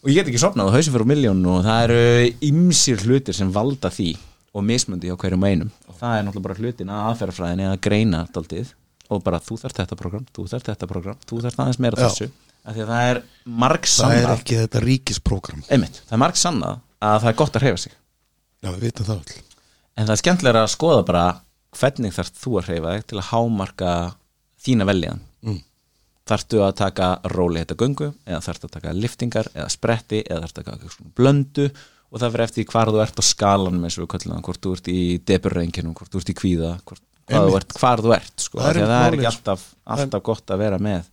og ég get ekki sopnað og hausum fyrir miljón og það eru ymsir hlutir sem valda því og mismundi á hverjum einum. Og það er náttúrulega bara hlutin að aðferðafræðinni að greina daldið og bara þú þarft þetta program, þú þarft þetta program þú þarft aðeins meira Já. þessu það er marg það er sannað ekki þetta ríkisprógram það er marg sannað að það er gott að hreyfa sig. Já, við vitum það all en það er skemmtilega að skoða bara hvernig þarf þú að hreyfa þig til að hámarka þína veljan mm. þarftu að taka róli þetta göngu eða þarftu að taka liftingar eða spretti eða þarftu að taka blöndu og það fyrir eftir hvar þú ert á skalanum eins og við kallum það, hvort þú ert í deburrenginum, hvort þú ert í kvíða hvort, hvað þú ert, hvar þú ert sko, Það er það, er ekki málið, alltaf, alltaf gott að vera með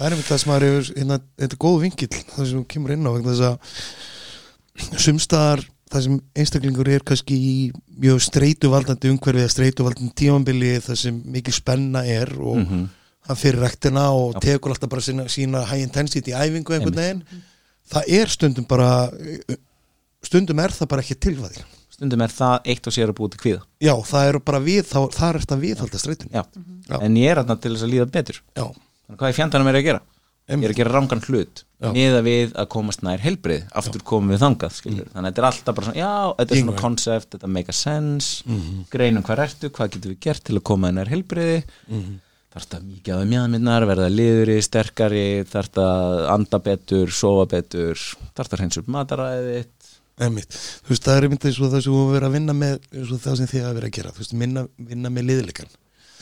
það er einmitt það sem maður hefur hérna, þetta er góð vingill, það sem kemur inn á þess að sumstaðar það sem einstaklingur er kannski í mjög streituvaldandi umhverfið eða streituvaldandi tímambili það sem mikil spenna er og Mhm. hann fyrir rektina og Já. tekur alltaf bara sína, sína high intensity æfingu einhvern veginn það er stundum bara stundum er það bara ekki tilvæðir stundum er það eitt og sér að búið til kvíða já, það eru bara við, þá, það er þetta viðhalda streitun Já. Já. en ég er þarna til þess að líða betur já, þannig hvað er fjandanum er að gera? Ég er að gera rangan hlut niða við að komast nær helbrið aftur komum við þangað, skilur þannig að þetta er alltaf bara svona, já, þetta er svona concept þetta make a sense, greinum hvað ertu hvað getum við gert til að koma nær helbriði þarf þetta mikið að mjöðminnar verða liðuri, sterkari þarf þetta anda betur, sofa betur þarf þetta hreins upp mataræðið. Einmitt. Þú veist, það er einmitt eins og það sem þú verður að vinna með eins og það sem þið hafa verið að gera. Þú veist, minna, vinna með liðleikan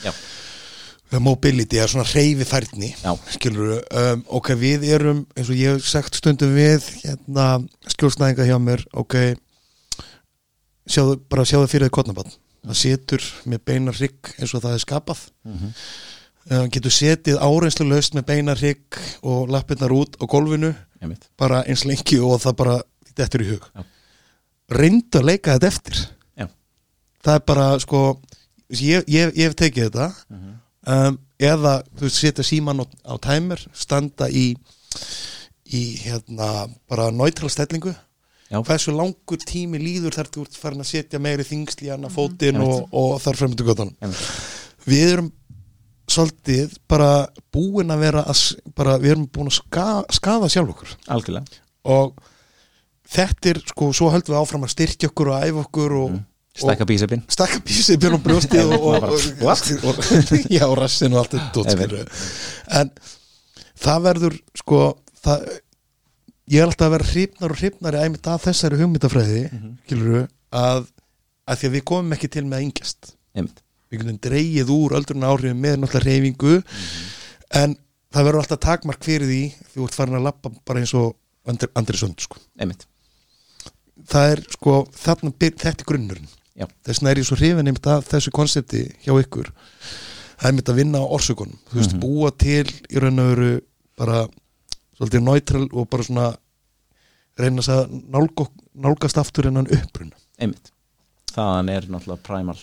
já, mobility er svona reyfi færni skilur um, ok, við erum eins og ég hef sagt stundum við hérna skjólsnæðinga hjá mér ok sjáðu, bara sjáðu fyrir þið kotnabann það setur með beina hrygg eins og það er skapað. Mhm. um, getur setið áreinslu laust með beina hrygg og lappirnar út á einmitt. bara eins lengi og það bara þetta er í hug. Já. reyndu að leika þetta eftir. Já. það er bara sko ég, ég, ég hef tekið þetta um, eða þú setja síman á, á tæmer standa í í hérna bara neutral stellingu. Já. hversu langur tími líður þar þú ert farin að setja meiri þingsli í hana fótinn Einmitt. og, og þar fremdu einmitt, við erum svolítið bara búin að vera að, bara, við erum búin að ska, skaða sjálf okkur. Algjörlega. Og þetta er sko, svo höldum við áfram að styrkja okkur og æfa okkur og, stækka bísepin og stakka bísið björn og brjóstið og, og, já, og rassin og allt þetta en það verður sko það, ég er alltaf að vera hrifnar og hrifnar æmitt að þessari hugmyndafræði mm að, að því að við komum ekki til með að yngjast. Við getum dreigið úr öldruna áhrifin með náttúrulega reyfingu en það verður alltaf takmark fyrir því því þú ert farin að lappa bara eins og Andri, Andri Sund sko. það er sko, þarna, þetta er grunnurinn. Þess vegna er ég svo hrifin einmitt af þessu konsepti hjá ykkur. Það er einmitt að vinna á orsökunum. Þú veist, búa til í raun og veru bara svolítið neutral og bara svona reyna þess að nálg, nálgast aftur en hann uppruna. Einmitt. Þaðan er náttúrulega primal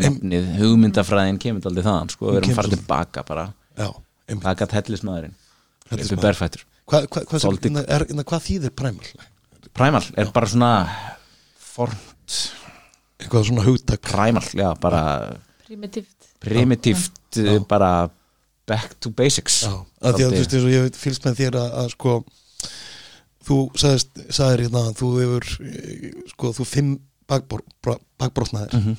Em- nefnið, hugmyndafræðin kemur aldrei þaðan sko, við erum farið tilbaka bara. Hellismæðurinn Hellismaður. uppi berfættur. Hva, hva, hva, hva, hvað þýðir primal? primal er bara svona formt eitthvað svona hugtak. Primal, já, bara primitíft primitíft Já. bara back to basics. Já, að því að þú veist ég fylgst með þér að, að sko þú sagðist, sagðir hérna þú hefur, eh, sko, þú fimm bakbrotnaðir. Mhm.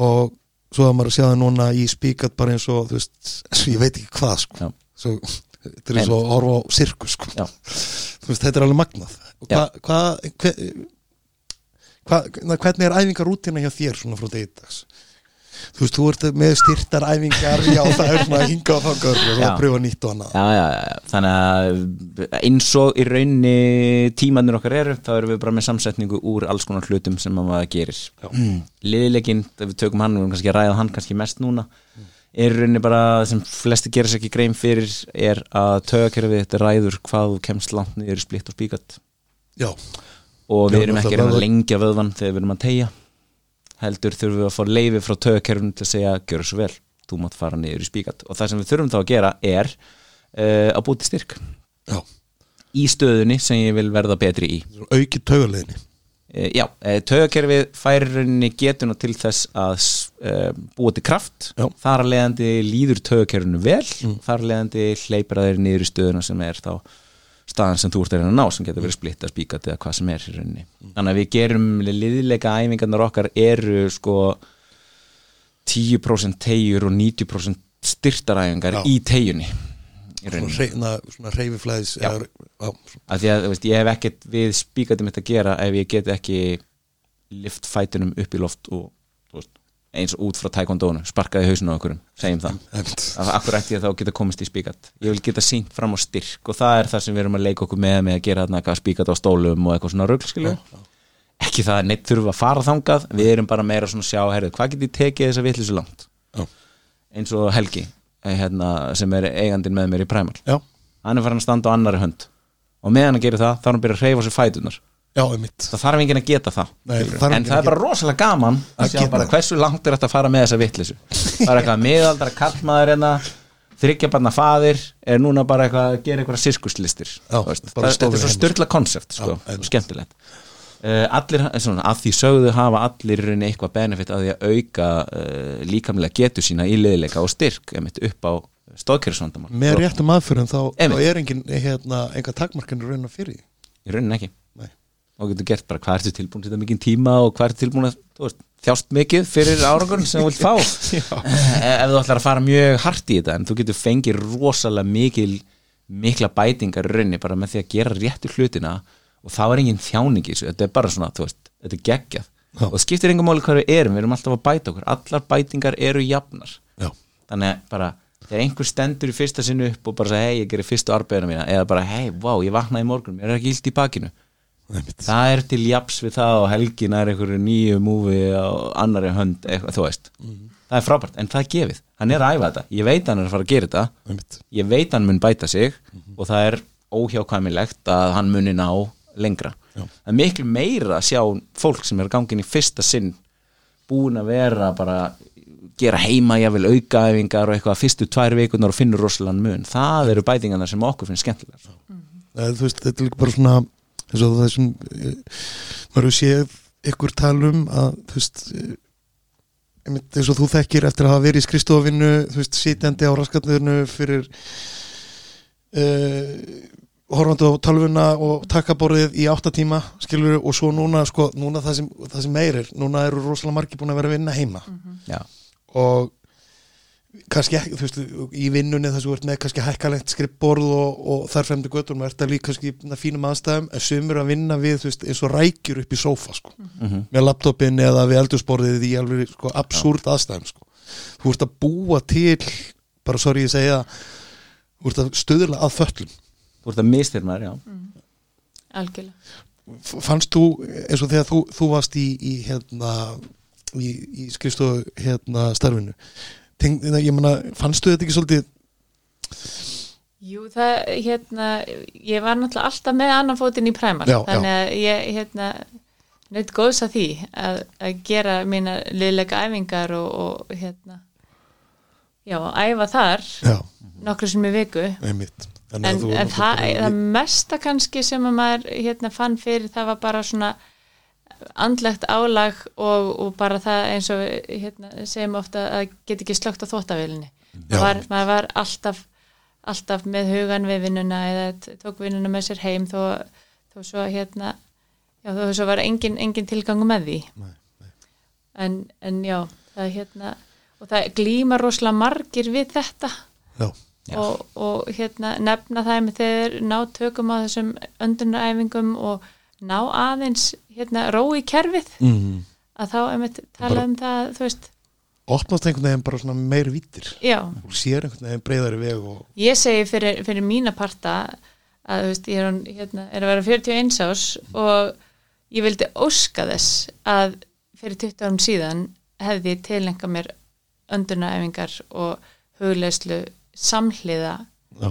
og svo að maður að sjá það núna í spíkat bara eins og þú veist, ég veit ekki hvað sko, Já. svo þetta er eins og horfa á sirkus sko, þú veist, þetta er alveg magnað. Hvað hva, hva, hva, hvernig er æfingarútina hjá þér svona frá degi dags? Þú veist, þú ert með styrtar æfingar já, það er svona hinga á þangar og að pröfa nýtt og annað. Já, já, já, þannig að eins og í raunni tímanir okkar eru, þá erum við bara með samsetningu úr alls konar hlutum sem maður gerir. Mm. liðleikinn, ef við tökum hann við erum kannski að ræða hann kannski mest núna er í rauninni bara sem flesti gerir sér ekki grein fyrir er að tögakerfið þetta ræður hvað kemst langt niður splitt og spíkat já, og við erum ekki að lengja vöðvan þegar við erum að tegja heldur þurfum við að fá leifi frá tögakerfinu til að segja, gjör svo vel, þú mátt fara niður í spíkat og það sem við þurfum þá að gera er uh, að búti styrk. Já, í stöðunni sem ég vil verða betri í. Auki taugarleginni uh, Já, uh, taugakerfið færir rauninni getuna til þess að búa til kraft. Já. þar að leiðandi líður taugakerfinu vel. Þar að leiðandi hleypir að þeir niður í stöðuna sem er þá staðan sem þú ert að reyna að ná sem getur verið splitta, spíkat eða hvað sem er í rauninni. Þannig að við gerum liðleika æfingarnar okkar eru sko 10% tegjur og 90% styrtaræfingar í tegjunni svona, reyfiflæðis að því að veist, ég hef ekkert við spíkatum mitt að gera ef ég get ekki lift fætunum upp í loft og eins og út frá taekwondo sparkaði hausinu á okkurum, segjum það. Af akkur ætti ég þá að geta komist í spíkat. Ég vil geta sínt fram á styrk og það er það sem við erum að leika okkur með með að gera þarna spíkat á stólum og eitthvað svona skilju ekki það að neitt þurfa að fara þangað við erum bara meira svona að sjá, herrið, hvað get ég tekið þessa vitlis langt? Já. eins og Helgi eh, hérna, sem er eigandinn með mér í Primal. Já, hann er farin að standa á annari hönd og meðan hann gerir það, þá er hann að byrja að reyfa sér fætunar já, það þarf enginn að geta það. Nei, en enginn það að er bara rosalega gaman að sjá geta bara hversu langt er þetta að fara með þessa vittlisu það er eitthvað miðaldra kallmaður hérna þryggja barna faðir er núna bara eitthvað að gera eitthvað sirkuslistir þetta er svo stórir styrla konsept sko, og skemmtilegt. Uh, allir, svona, að því sögðu hafa allir eitthvað benefit að því að auka uh, líkamlega getu sína í liðleika og styrk einmitt, upp á stóðkjörsvandamál með réttum aðfyrum þá, þá Einmitt. er engin hérna, enga takmarkinu raun að fyrir í rauninni ekki. Og getur gert bara hvað ertu tilbúin til þetta mikið tíma og hvað ertu tilbúin að veist, þjást mikið fyrir árangur sem þú vilt fá. Eh, ef þú ætlar að fara mjög hart í þetta en þú getur fengið rosalega mikil mikla bætingar í rauninni bara með því að gera réttu hlutina og þá er engin þjáning í þessu, þetta er bara svona þú veist, þetta er geggjað. Já. og það skiptir engum máli hvað við erum, við erum alltaf að bæta okkur. Allar bætingar eru jafnar. Já, þannig að bara þegar einhver stendur í fyrsta sinni upp og bara hei, ég gerir fyrstu arbeidina mína eða bara hei, vá, ég vaknaði í morgun, mér er ekki illt í bakinu. Það er til japs við það og helgin er einhverju nýju múfi á annari hönd, eitthvað, þú veist. Það er frábært, en það er gefið, hann er að æfa þetta. Ég veit hann er að fara að gera þetta. Einmitt. ég veit hann mun bæta sig og það er óhjákvæmilegt að hann muni ná lengra. Já. það er miklu meira að sjá fólk sem er gangin í fyrsta sinn búin að vera bara gera heima jafnvel aukaæfingar og eitthvað fyrstu tvær vikunar og finnur rosalega mun. Það eru bætingarna sem okkur finnst skemmtilegar. Eða, þú veist, þetta er líka bara svona eins og það sem eh, maður hefur séð ykkur talum að þú veist eh, einmitt eins og þú þekkir eftir að hafa verið í skristofinu þú veist, sitjandi á raskatniðinu fyrir uh, horfandi á tölvuna og takkaborðið í áttatíma skilur og svo núna sko, núna það sem, sem meir er, núna eru rosalega margir búin að vera að vinna heima. Já, og kannski ekki, þú veist, í vinnunni þess að þú ert með kannski hækkalegt skrippborð og, og þar fremdi göttur, maður ert að líka kannski í fínum aðstæðum, en sumur að vinna við þú veist, eins og rækjur upp í sófa sko. Mhm. með laptopin eða við eldursporðið í alveg sko, absúrt aðstæðum sko. þú ert að búa til bara sorry ég segja þú ert að stöðla að föllum þú ert að mistir maður, já algjörlega F- fannst þú, eins og þegar þú, þú varst í, í hérna í, í skrifstofu hérna starfinu Teng, ég meina, fannstu þetta ekki svolítið Jú, það, hérna, ég var náttúrulega alltaf með annan fótinn í præmar, Já, þannig að ég, hérna, neitt góðs að því að, að gera mína liðlega æfingar og, og hérna, já, æfa þar nokkru sem í viku, einmitt. En, en það, það mesta kannski sem að maður, hérna, fann fyrir það var bara svona andlegt álag og, og bara það eins og hérna, segjum ofta að get ekki slögt á var, maður var alltaf alltaf með hugan við vinnuna eða tók vinnuna með sér heim þó, þó svo hérna já, þó svo var engin, engin tilgangu með því Nei, nei. En, en já, það hérna og það glýma rosalega margir við þetta já, Já. og, og hérna nefna það með þeir ná tökum á þessum öndunaræfingum og ná aðeins hérna rói kerfið. Mm. að þá einmitt tala Bara- um það, þú veist. opnast einhvern veginn bara svona meir já, og sér einhvern veginn breyðari veg og ég segi fyrir, fyrir mína parta að þú veist, ég er, hérna, er að vera 41 ás og ég vildi óska þess að fyrir 20 árum síðan hefði ég tilenga mér öndunaæfingar og hugleyslu samhliða já,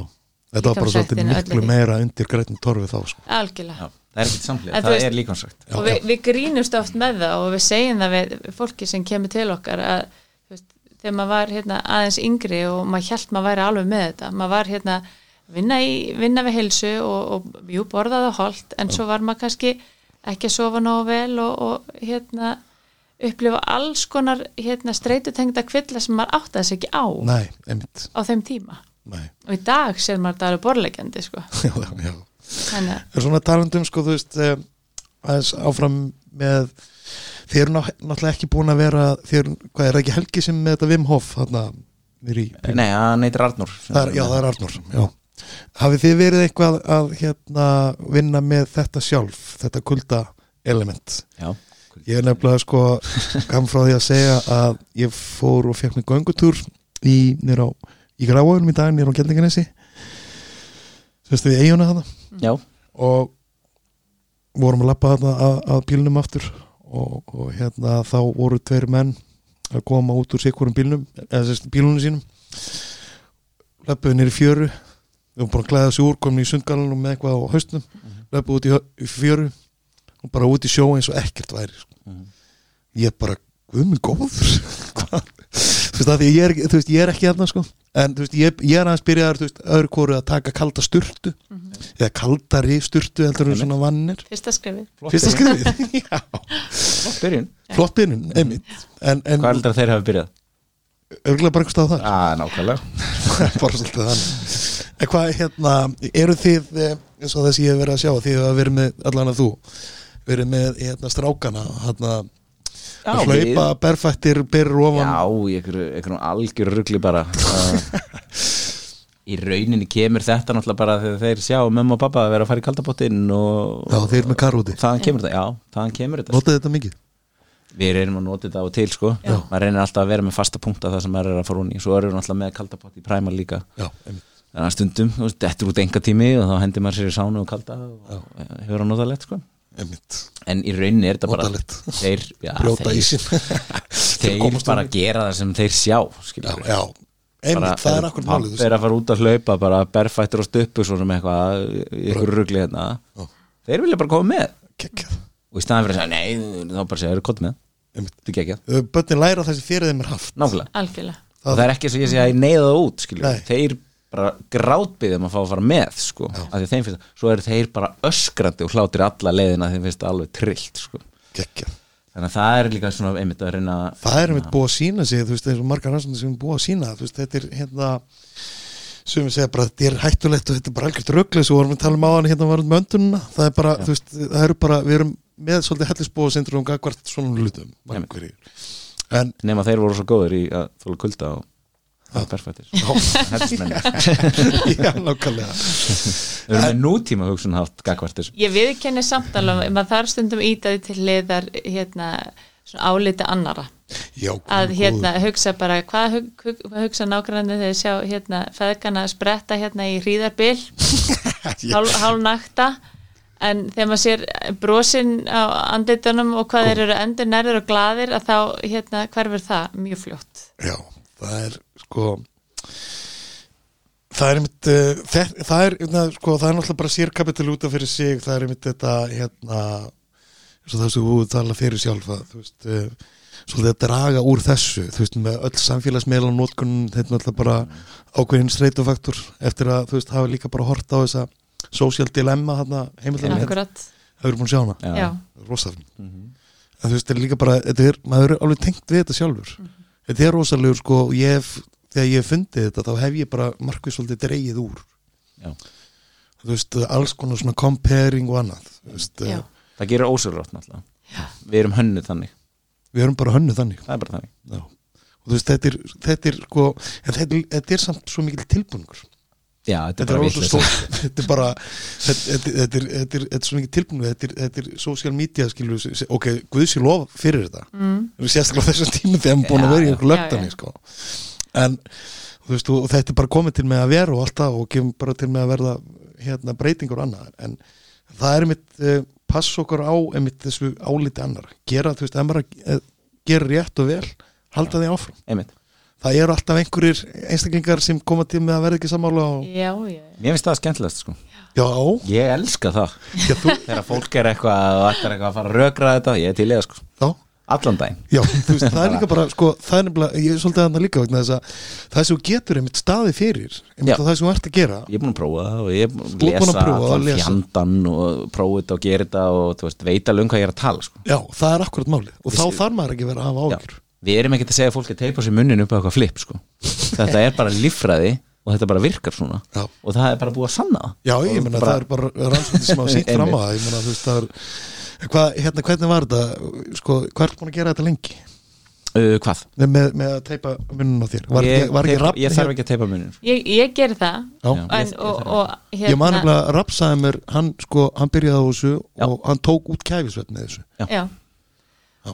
þetta var bara svolítið miklu meira undir grættin torfi þá sko. algjörlega. Já, það er ekkert þú það veist- er líkansrækt Já, og við, við grínumst oft með það og við segjum það við fólki sem kemur til okkar að veist, þegar maður var hérna, aðeins yngri og maður hjælt maður væri alveg með þetta. Maður var hérna vinna, í, vinna við heilsu og, og jú, borðaði holt en svo var maður kannski ekki að sofa nógu vel og, og hérna upplifa alls konar hérna streytutengda kvilla sem maður áttaði sig ekki á nei, á þeim tíma. Nei. og í dag sér maður þetta alveg borlegjandi sko. já, já, er svona talandum sko þú veist eh, aðeins áfram með þið eru ná, náttúrulega ekki búin að vera þið eru, hvað er ekki Helgi sem með þetta Wim Hof þarna í Nei, hann heitir Arnur það er, já það er Arnur já. hafið þið verið eitthvað að hérna vinna með þetta sjálf þetta kulda element? Já, ég er nefnilega sko kam frá því að segja að ég fór og fekk mig göngutúr í, í gráðunum í dag nýr á Gjaldinganesi sérstu við eiguna þarna. Já, og vorum að lappa þarna að, að bílnum aftur. Og, og hérna þá voru tveir menn að koma út úr sikkurum bílnum eða sérst bílunum sínum. Lappuðu nýri fjöru. Við vorum bara að klæða sig úr, komin í sundgalunum með eitthvað á haustnum, lappuðu út í, hö- í fjöru og bara út í sjó eins og ekkert væri sko. Mhm. ég bara, guð mig góður. Þú veist, að ég er, veist, ég er ekki hérna sko en þú veist, ég, ég er aðeins byrjaðar þú veist, öðru kóru að taka kalda sturtu. Eða kaldari sturtu heldur Einmitt. svona vannir. Fyrsta skrifið fyrsta skrifið, já, Flott byrjun. Flott byrjun einmitt, en, en Hvað heldur að þeir hafa byrjað? örgulega bara eitthvað stáð þar. Á, nákvæmlega. Bara svolítið þannig. En hvað hérna, eru þið eh, eins og þess ég hef verið að sjá þið hafa verið með allan að þú verið með hérna strákana hérna Já, að hlaupa, berfættir, berur ofan. Já, einhverju algjör rugli bara. Í rauninni kemur þetta náttúrulega bara þegar þeir sjá mömmu og pappa að vera að fara í kaldabóttinn og, Já, þeir með karúti. Þaðan kemur þetta, já, þaðan kemur þetta Notaðu þetta mikið? Við reynum að nota þetta á og til sko. Maður reynir alltaf að vera með fasta punkta það sem maður er að fara hún í. Svo erum við alltaf með kaldabótt í præmar líka. Já, þannig að stundum, þetta er út enga tími og þá hendir maður sér í sánu og kalda og hefur að nota lett sko. En í rauninni er þetta bara þeir, já, Brjóta þeir, ísinn. þeir bara gera það sem þeir sjá Já, já, einmitt, það er akkur málið er að fara út að hlaupa bara berfættur og stuppu svo sem eitthvað í ykkur rugli hérna. Já. þeir vilja bara koma með. Kekjað og í staðan fyrir að segja nei, þá bara segja, eru kott með? Er geggjað, Bönnin læra þessi fyrir þeim er haft. Nákvæmlega. Algjörlega. Og það er ekki eins og ég segja að ég neyða það út þeir bara grátbyðum að fá að fara með sko, af því þeim finnst svo eru þeir bara öskrandi og hlátir alla leiðina þeim finnst það alveg trillt sko. Kekjað þannig að það er líka svona einmitt að reyna Það er einmitt búið að sína sig, þú veist, eins og margar rannsóknir sem er búið að sína, þú veist, þetta er hérna sem við segja bara, þetta er hættulegt og þetta er bara algjört rögglega, svo vorum við að tala um á hann hérna varum með öndununa, það er bara, þú veist það eru bara, við erum með svolítið hellisbúið syndrom gagvart svona hlutum margverjir. en nema þeir voru svo góður í að þóla kulda og það er hellismenn já, nákvæmlega. Við erum með nútíma hugsun haft gagvart þessu? Ég viðkenni samtala um að það er stundum ítaði til liðar hérna, álita annara já, að hérna hugsa bara hvað hug, hug, hugsa nákvæmlega þegar sjá hérna feðgana spretta hérna í hríðarbil Já. hál, hálnakta en þegar maður sér brosin á andlitunum og hvað þeir eru endur nærður og glaðir að þá hérna hverfur það mjög fljótt. Já, það er sko það er einmitt uh, það, það er, hérna, sko, það er náttúrulega bara sérkapital út af fyrir sig, það er einmitt þetta hérna eins og það sem þú tala fyrir sjálfa þú veist, uh, svolítið að draga úr þessu þú veist, með öll samfélagsmeila og nótkun þetta er náttúrulega bara ákveðin streitufaktur eftir að, þú veist, hafa líka bara hort á þessa social dilemma hérna akkurat, það eru búin að sjá hana? Já, rosafn en þú veist, þetta er líka bara, þetta er, maður er alveg tengt við þetta sjálfur. Þetta er rosalegur sko, ég hef, þegar ég hef fundið þetta þá hef ég bara markvið svolítið dreigið úr. Já. þú veist, alls konar svona comparing og annað veist, eh, það gerur ósöðurátt náttúrulega. Við erum hönnuð þannig, við erum bara hönnu þannig. Það er bara þannig. Já. og þú veist, þetta er, þetta er sko, en þetta, er- þetta er samt svo mikil tilbúningur. Já, þetta er þetta er, bara stórt. Þetta er bara þetta, þetta, þetta, er, þetta, er, þetta er svo mikið tilbúningur. Þetta er, þetta er social media skilur við, ok, Guðs ég lof fyrir þetta. Mm, sérstaklega á þessum tíma þegar hann búin að vera í já. einhver Já, lögdani já. sko. En þú veist, og þetta er bara komið til með að vera og alltaf og kemur bara til með að verða hérna, breytingur og annað. En það er mitt, uh, pass okkur á einmitt þessu áliti annar. Gera, þú veist, ef maður uh, gera rétt og vel halda því áfram. einmitt, það eru alltaf einhverjir einstaklingar sem koma til með að verða ekki sammála og já, já mér finnst það skemmtilegast sko. Já, ég elska það, já, þú, þegar fólk er eitthvað og ætlar eitthvað að fara að rökra þetta, ég er til í það sko. Já allan daginn, Já, þú veist, það er líka bara, sko, það er nefnilega, ég er svolítið að það líka vegna þess að það sem getur einmitt staði fyrir, einmitt að það sem þú ert að gera, ég er búin að prófa það og ég er að að lesa prófa allan fjandan og prófa þetta og gera þetta og þú veist, veit alveg um hvað ég er að tala sko. Já, það er akkurat málið. Og þá Vissi- þarf maður ekki að vera að hafa Já. ágjur. við erum ekkert að segja að fólk er teipa sér munnin upp á eitthvað flip sko. þetta er bara líffræði og þetta bara virkar svona. Já. og það er bara búið að sanna Já, ég bara- það er bara rannsóknir sem hafa sínt fram á það, ég meina, þú veist, það er, hvað, hérna, hvernig var þetta, sko, hvað er búin að gera þetta lengi? uh, hvað? Nei, Með, með að teipa munnun á þér, var ég, var ekki teipa- rapp, ég þarf ekki að teipa munnin ég, ég ger það Já. Já. en, og, og hérna Ég man nefnilega að rapp sagði mér, hann, sko, hann byrjaði á þessu Já. og hann tók út kæfisveit með þessu. já.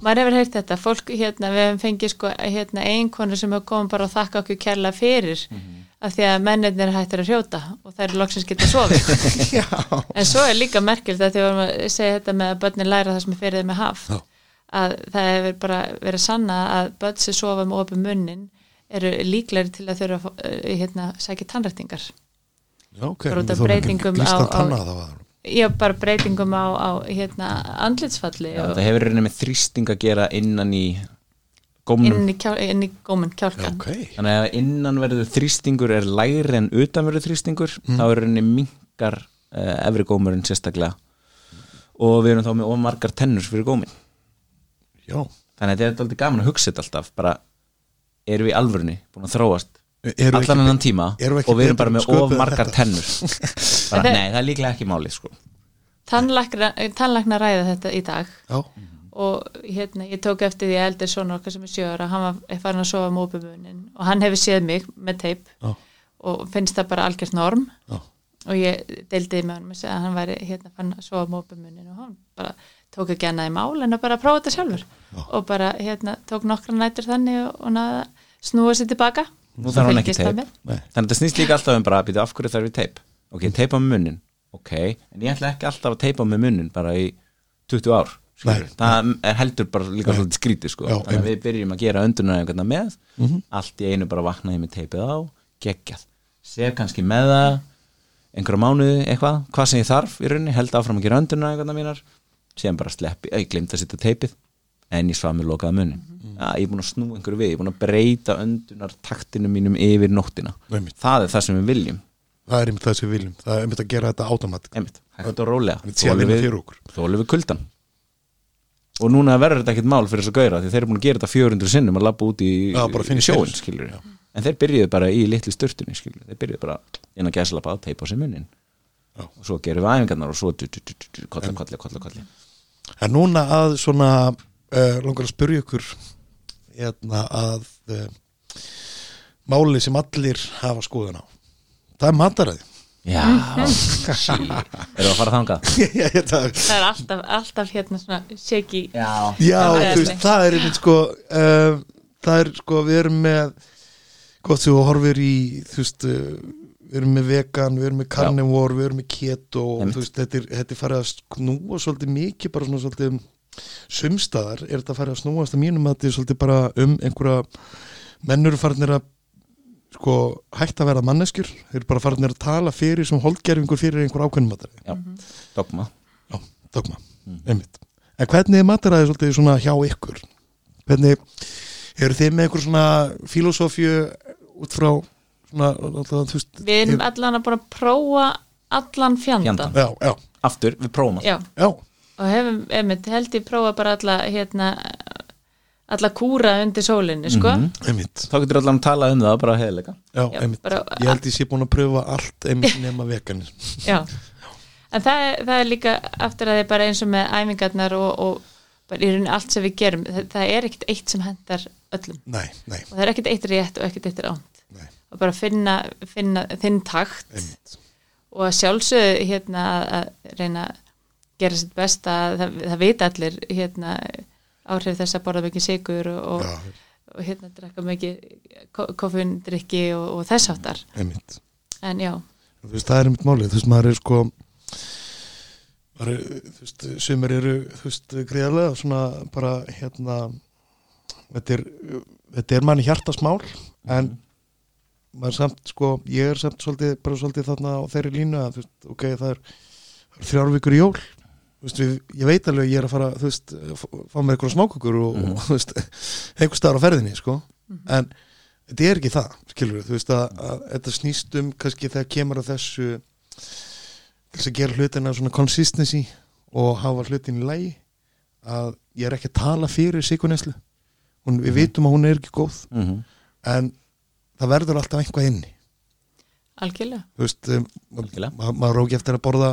maður hefur heyrt þetta fólk hérna, við hefum fengið sko hérna einkonur sem hefur komið bara að þakka okkur kærlega fyrir af því að mennirnir hættir að hrjóta og eru loksins geta sofið Já. en svo er líka merkilt að því að við segja þetta með að börnin læra það sem er fyrir þeim með haft Já. að það hefur bara verið sanna að börn sem sofa með opið munnin eru líklegri til að þurfa að uh, hérna, sækja tannrættingar Já, ok. Bara út af Við þurfum ekki breytingum á- á- tanna það var. já, bara breytingum á, á hérna, andlitsfalli Já, og það hefur reyni með þrýsting að gera innan í inn í, kjál, inn í góminn Já, kjálkan ok. þannig að ef innan verður þrýstingur er lægri en utan verður þrýstingur þá er reyni minkar uh, efri gómurinn sérstaklega. Og við erum þá með omargar tennur fyrir gómin Já, þannig að þetta er alltaf gaman að hugsa þetta alltaf bara erum við í alvörunni búin að þróast Eru allan annan tíma við og við erum bara með sköpuð of en margar þetta? tennur? Bara, nei, það er líklega ekki máli sko. tannlækna ræða þetta í dag. Já, og hérna, ég tók eftir því að eldir svona okkar sem er sjö ára, hann var farin að sofa með óbumunin og hann hefur séð mig með teip. Já, og finnst það bara algjört norm. Já, og ég deildi með hann að hann væri hérna farin að sofa með óbumunin og hann bara tók ekki annað í mál en að bara prófa þetta sjálfur. Já. og bara hérna tók nokkra nætur þannig og, og naða snúa sér tilbaka. Nú þarf hann ekki teip. þannig að þetta snýst líka alltaf um bara að býta af hverju þarf við teip? Ok, teipa með munnin, ok en ég ætla ekki alltaf að teipa með munnin bara í 20 ár, það er heldur bara líka Nei. svolítið skrítið sko. Já, þannig að við byrjum að gera öndunaræfingarna með. Mhm. allt í einu bara vakna ég með teipið á geggjað, sef kannski með það einhverja mánuði eitthvað hvað sem ég þarf í rauninni, held áfram að gera öndunaræfingarna mínar, síðan bara sleppi ég glemt að setja teipið en ég svaf með lokaða munnin Mhm. ja, ég er búin að snúa einhverju við, ég er búin að breyta öndunar taktinu mínum yfir nóttina. Einmitt. það er það sem við viljum. Það er einmitt það sem við viljum. Það er einmitt að gera þetta automatik einmitt, hægt og rólega. Okkur. þólum við kuldan og núna verður þetta ekkert mál fyrir þess að gaura því þeir eru búin að gera þetta 400 sinnum að labba út í, í sjóin skilur en þeir byrjuðu bara í litlu sturtunni skilur þeir byrjuðu bara inn að gæsla bara að teipa á sér munnin Já. og svo gerum við æfingarnar og svo kolla, kolla, kolla, kolla En núna að svona uh, langar að spyrja ykkur hérna að uh, máli sem allir hafa skoðun á. Það er mataræði já, sí erum við að fara þangað? Já, það, það er alltaf, alltaf hérna svona shaky. Já, já þú veist, það er einmitt sko uh, það er sko, við erum með gott sem þú horfir í þú veist, uh, við erum með vegan við erum með carnivore, við erum með keto og þú veist, þetta er, þetta er farið að snúa svolítið mikið, bara svona svolítið sumstaðar, er þetta farið að snúast að mínum að þetta er svolítið bara um einhverja mennur farnir að sko, hægt að vera manneskjur. Þeir eru bara farnir að tala fyrir sem holdgerfingur fyrir einhver ákveðnum mataræði já, dogma. Já, dogma, einmitt. En hvernig er mataræði svolítið svona hjá ykkur? Hvernig, eru þið með einhver svona filosófju út frá svona, alltaf, veist við erum allan að bara prófa allan fjandan. Já, já, aftur, við prófum að Já, já, og hefum, einmitt, held ég prófa bara alla hérna alla kúra undir sólinni, sko. Mhm. einmitt. Þá getur allan að tala um það bara heiðleika Já, Já, bara- ég held ég sé búin að pröfa allt einmitt nema veganir. Já, en það er, það er líka aftur að þið bara eins og með æfingarnar og, og bara í rauninni allt sem við gerum það, það er ekkert eitt sem hendar öllum. Nei, nei, og það er ekkert eitt rétt og ekkert eitt ránt nei, og bara finna, finna þinn takt. Einmitt. Og að sjálfsögðu hérna að- að reyna að gera sitt besta það, það vita allir hérna áhrif þess að borða mikið sigur og, og, og hérna drekka mikið ko- koffindrykki og, og þess áttar einmitt. En já, Þú veist, það er einmitt málið, þú veist, maður er sko maður er, þú veist, sumir eru, þú veist, greiðarlega svona bara, hérna þetta er, þetta er manni hjartasmál en maður er samt, sko, ég er samt svolítið, bara svolítið þarna á þeirri línu að, þú veist, ok, það er, það er þrjár vikur í jól veist, við, ég veit alveg ég er að fara, þú veist, f- fá mér eitthvað smákukur og, og, þú veist, einhver staðar á ferðinni, sko, en þetta er ekki það, skilur þú veist að, að þetta snýst um kannski þegar kemur að þessu til þess að gera hlutina svona consistency og hafa hlutin í lægi að ég er ekki að tala fyrir sikuneslu hún, við vitum að hún er ekki góð mm -hmm. en það verður alltaf einhvað inni. Algjörlega. Þú veist, um, Algjörlega. ma maður róki eftir að borða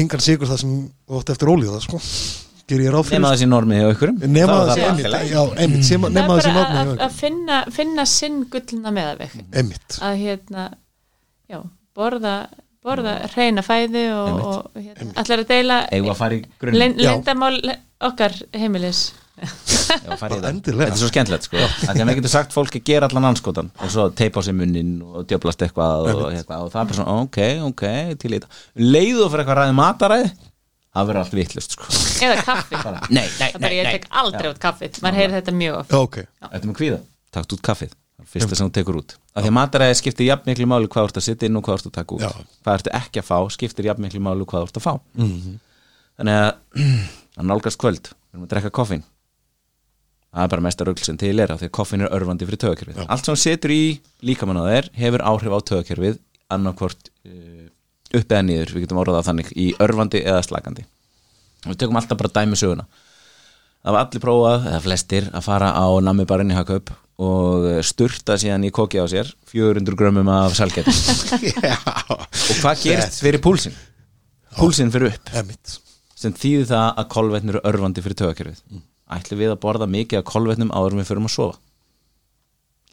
engan sigur það sem átt eftir ólíða sko, nema þessi normið hjá ykkurum. Nema Þá er það er bara að, að finna, finna sinn gullna meðaveg. Að hérna já, borða, borða reyna fæði og, og hérna, allar að deila leyndamál okkar heimilis Já, það. Endilega. Þetta er svo skemmtilegt sko. Af Því að maður getur sagt fólki að gera allan anskotan og svo teipa á sig munnin og djöblast eitthvað og, eitthvað, og það er bara svona, ok, ok til í þetta. Leiðu fyrir eitthvað ræði mataræði það verður allt vitlust sko. Eða kaffi bara, Nei, nei, það bara nei, ég tek aldrei út kaffið. Maður heyrir þetta mjög oft. Já, ok Þetta með kvíða, takt út kaffið. Það er Fyrsta sem þú tekur út. Af Því að mataræði skiptir jafn miklu máli hvað þú ert að sitja inn og hvað þú ert að taka út. Já. Hvað ertu ekki að fá skiptir jafn miklu máli hvað þú ert að fá. Mhm. Þannig að nálgast kvöld. Við erum að drekka koffín það er bara mesta rugl sem til er af því að koffín er örfandi fyrir tögakerfið Já. allt sem setur í líkamann á þér hefur áhrif á tögakerfið annarkvort uh, upp eða niður. Við getum orðað þannig í örfandi eða slagandi við tökum alltaf bara dæmi söguna. Það var allir prófað, eða flestir að fara á nammibarinn í Hakaup og eh, sturta síðan í koki á sér 400 grömmum af salgæti Já, og hvað gerist fyrir púlsinn? Púlsinn fyrir upp. Sem þýðir það að kolvetnir eru örfandi fyrir tögakerfið mm. Ætlum við að borða mikið af kolvetnum áður við förum að sofa?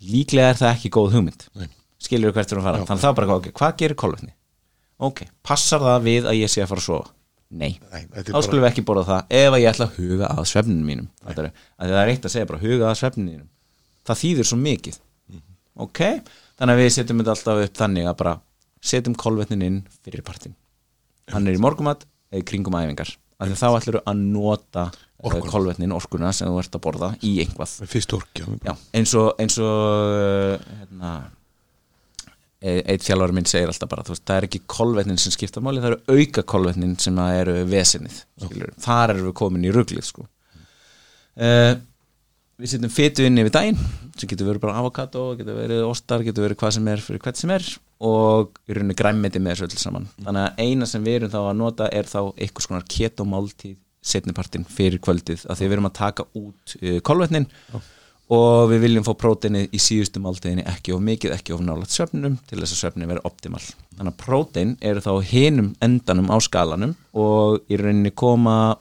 Líklega er það ekki góð hugmynd. Nei. skilur hvert fyrir að fara? Þannig þá bara, okay, hvað gerir kolvetni? ok, passar það við að ég sé að fara að sofa? nei, Nei, þá bara- skulum við ekki borða það ef að ég ætla að huga að svefninu mínum. Það er, að það er eitt að segja bara huga að svefninu mínum. Það þýðir svo mikið. Ok, þannig að við setjum þetta alltaf upp þannig að bara setjum kolvetnin inn fyrir partin hann er í morgumat eða kringum æfingar að þá ætlur að nota. Orkun. kolvetnin, orkuna sem þú ert að borða í einhvað orkja Já, eins og, eins og uh, hérna, e- eitt þjálfari minn segir alltaf bara veist, það er ekki kolvetnin sem skipta máli það eru auka kolvetnin sem eru skilur, þar erum við komin í ruglið sko. uh, við setjum fytu inn yfir daginn sem getur verið bara avokado, getur verið ostar getur verið hvað sem er fyrir hvert sem er og í rauninni græmmeti með þessu öll saman. Þannig að eina sem við erum þá að nota er þá eitthvað skonar ketomáltíð setnipartin fyrir kvöldið að því við erum að taka út uh, kolvetnin og við viljum fá próteinið í síðustu máltíðinni ekki of mikið, ekki of nálat svefnum til þess að svefni verið optimal. Þannig að prótein eru þá hinum endanum á skalanum og í rauninni koma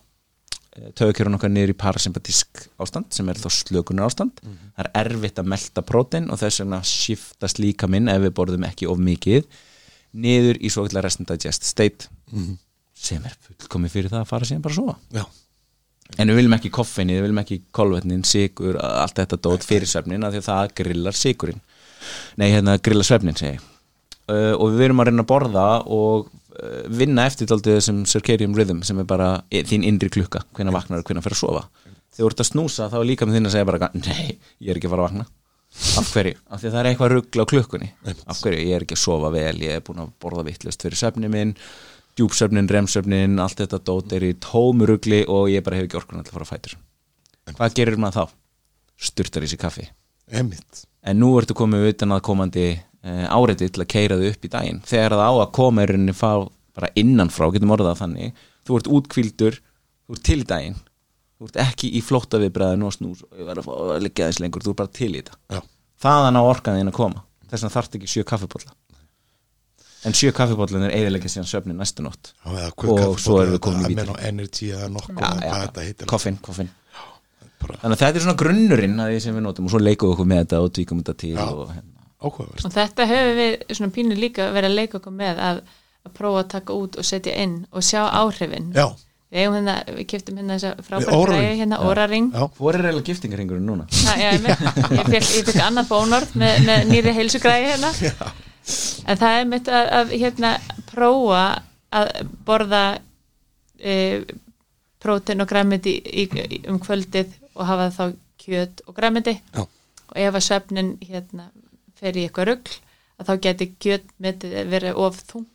tögukjörun okkar niður í parasympatísk ástand sem er þá slökunar ástand það er erfitt að melta prótein og þess vegna shiftast líka minn ef við borðum ekki of mikið niður í svo kallar rest and digest state sem er fullkomi fyrir það að fara síðan bara að sofa. Já, en við viljum ekki koffeini, við viljum ekki kolvetnin, sigur, allt þetta dót fyrir svefnin af því að það grillar sigurinn nei, hérna grillar svefnin segi uh, og við erum að reyna að borða og vinna eftir þessum circadian rhythm sem er bara þín innri klukka hvenær vaknar og hvenær fyrir að sofa. Þegar þú ert að snúsa þá er líka með þín að segja bara nei, ég er ekki að fara að vakna. Af hverju, af því að það er eitthvað ruggla á klukkunni. Af hverju, ég er ekki að sofa vel ég er búin að borða vittlust fyrir svefni minn djúpsöfnin, remsöfnin, allt þetta dót er í tómu ruggli og ég bara hef ekki orkun að fara að fætur. Hvað gerir maður þá? sturtar í sig kaffi. En nú ertu komið utan að komandi uh, áreiti til að keira þau upp í daginn. Þegar það á að koma í rauninni fá bara innanfrá, getum orðað þannig þú ert útkvildur, þú ert til daginn þú ert ekki í flótta viðbræðin og snús og ég verð að liggja þess lengur þú ert bara til í þetta. Þaðan á orkan þín að koma. Þess vegna þarft ekki sjö kaffibólla en sjö kaffibóllin er eiginlega síðan söfni næstu nótt. Og svo erum við komin í heitir. Koffin, koffin þannig að þetta er svona grunnurinn að því sem við notum og svo leikum við okkur með þetta og tvíkum þetta til og hérna áhugaverst og þetta hefur við svona pínu líka verið að leika okkur með að, að prófa að taka út og setja inn og sjá áhrifin. Já, við, eigum hérna, við keftum hérna þessa Við frábæra Oura-ring. græði hérna óraring. Já, Hvor er eiginlega giftingarringurinn núna? Ha, já, ég, ég, fekk, annað bónord með, með nýri heilsugræði hérna. En það er mitt að, að hérna prófa að borða e, prótein og græmiti um kvöldið og hafa þá kjöt og græmiti já, og ef að svefnin hérna fer í eitthvað rugl að þá geti kjötmetið verið of þungt.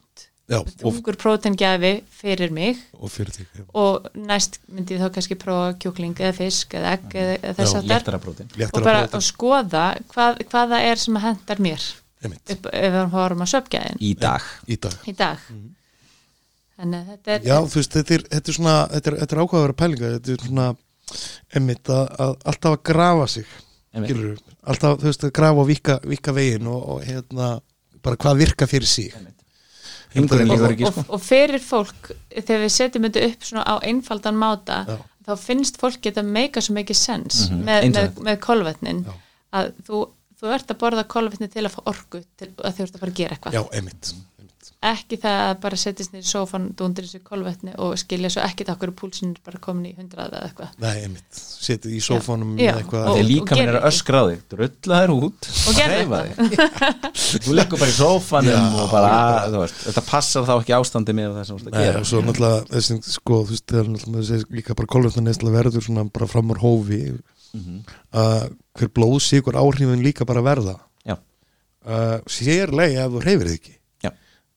Já þungur prótengjafi fyrir mig. Og fyrir já. og næst myndi ég þá kannski prófa kjúkling eða fisk eða egg eða, eða þess að prótein. Og bara að skoða hvað, hvað það er sem að hendar mér. Upp, ef við horfum að söpgæðin. Í dag. Í dag. Í dag. Mhm. þannig að þetta er Já, þú veist, þetta er, þetta er svona þetta er, þetta er ákvæðavera pælinga þetta er svona einmitt að, að alltaf að grafa sig. Skilur alltaf, þú veist, að grafa og vika, vika veginn og, og hérna, bara hvað virka fyrir líkur ekki og, sko og fyrir fólk þegar við setjum þetta upp svona á einfaldan máta Já. þá finnst fólk geta meika svo mikið sens með, Eins og með, þetta. með kolvetnin Já. að þú, þú ert að borða kolvetni til að fá orku til að þú ert að fara að gera eitthvað Já, einmitt. Ekki það að bara setjast niður í sófan dundir þessu kolvetni og skilja svo ekkit okkur púlsinn er bara komin í hundrað eða eitthvað. Nei, einmitt, setið í sófánum Já. með eitthvað. Og- Þegar líka minn er gerir að öskra á þig Drulla þér út Og hreyfa þig. Þú leggur bara í sófanum Já. og bara, þú veist, þetta passar þá ekki ástandi með það sem þú ert að Nei, gera. og svo náttúrulega þessi, sko, þú veist, þegar náttúrulega þessi líka bara kolvetna neysla verður svona bara fram úr hófi Mhm. að hver blóðsíkur áhrifin líka bara verða. Uh, sérlega ef þú hreyfir þig ekki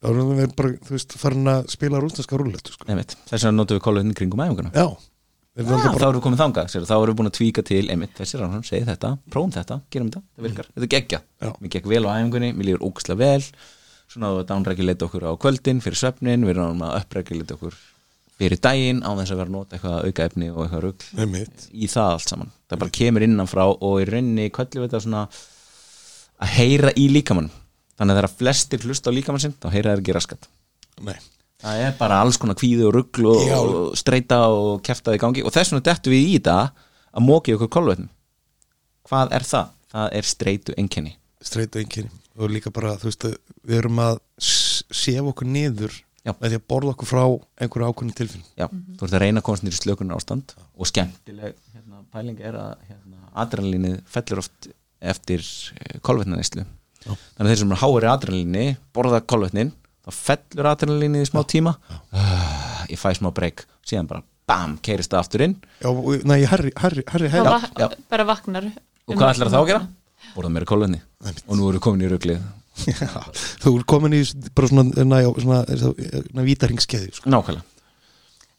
þá erum við bara, þú veist, farin að spila rúsneska rúlletu, sko. Þess vegna notum við kolvetni kringum æfinguna. Já, við Já, þá bara erum við komið þangað, sér, þá erum við búin að tvíka til einmitt, þessi rann, segi þetta, prófum þetta gerum þetta, það virkar, þetta geggja mér gekk vel á æfingunni, mér lífur ógæslega vel. Svona að downregulate okkur á kvöldin fyrir svefnin, við erum að upregulate okkur fyrir daginn á þess að vera að nota eitthvað auka efni og eitthvað Einmitt. í það allt saman. Það bara kemur innanfrá og í rauninni kallum við þetta svona að heyra í líkamann þannig að þegar flestir hlusta á líkamann sinn þá heyra þeir ekki raskat. Nei. það er bara alls konar kvíðu og rugl og, Já. og í gangi. Og þess vegna dettu við í þetta að móki okkur kolvetnum. Hvað er það? það er streitu enkenni streitu einkenni. Og líka bara, þú veist, við erum að s- sefa okkur niður Já. með því að borða okkur frá einhverju ákveðin tilfinn Já, þú ert að reyna að komast nýri slökunar ástand. Og skemmtileg hérna, pæling er að hérna, adrenalínið fellur oft eftir kolvetnaneyslu þannig að þeir sem eru háir í adrenalíni borða kolvetnin, þá fellur adrenalínið í smá tíma. Uh, ég fæ smá breyk, síðan bara bam, keirist það aftur inn. Já, og- nei, herri, herri, herri, þá herri. vak já. bara vaknar og hvað ætlar það þá að gera? borða meira kolvetni. Og nú eru komin í ruglið. Já, þú er komin í bara svona, næ, svona, svona, svona vítaringskeiði sko. nákvæmlega.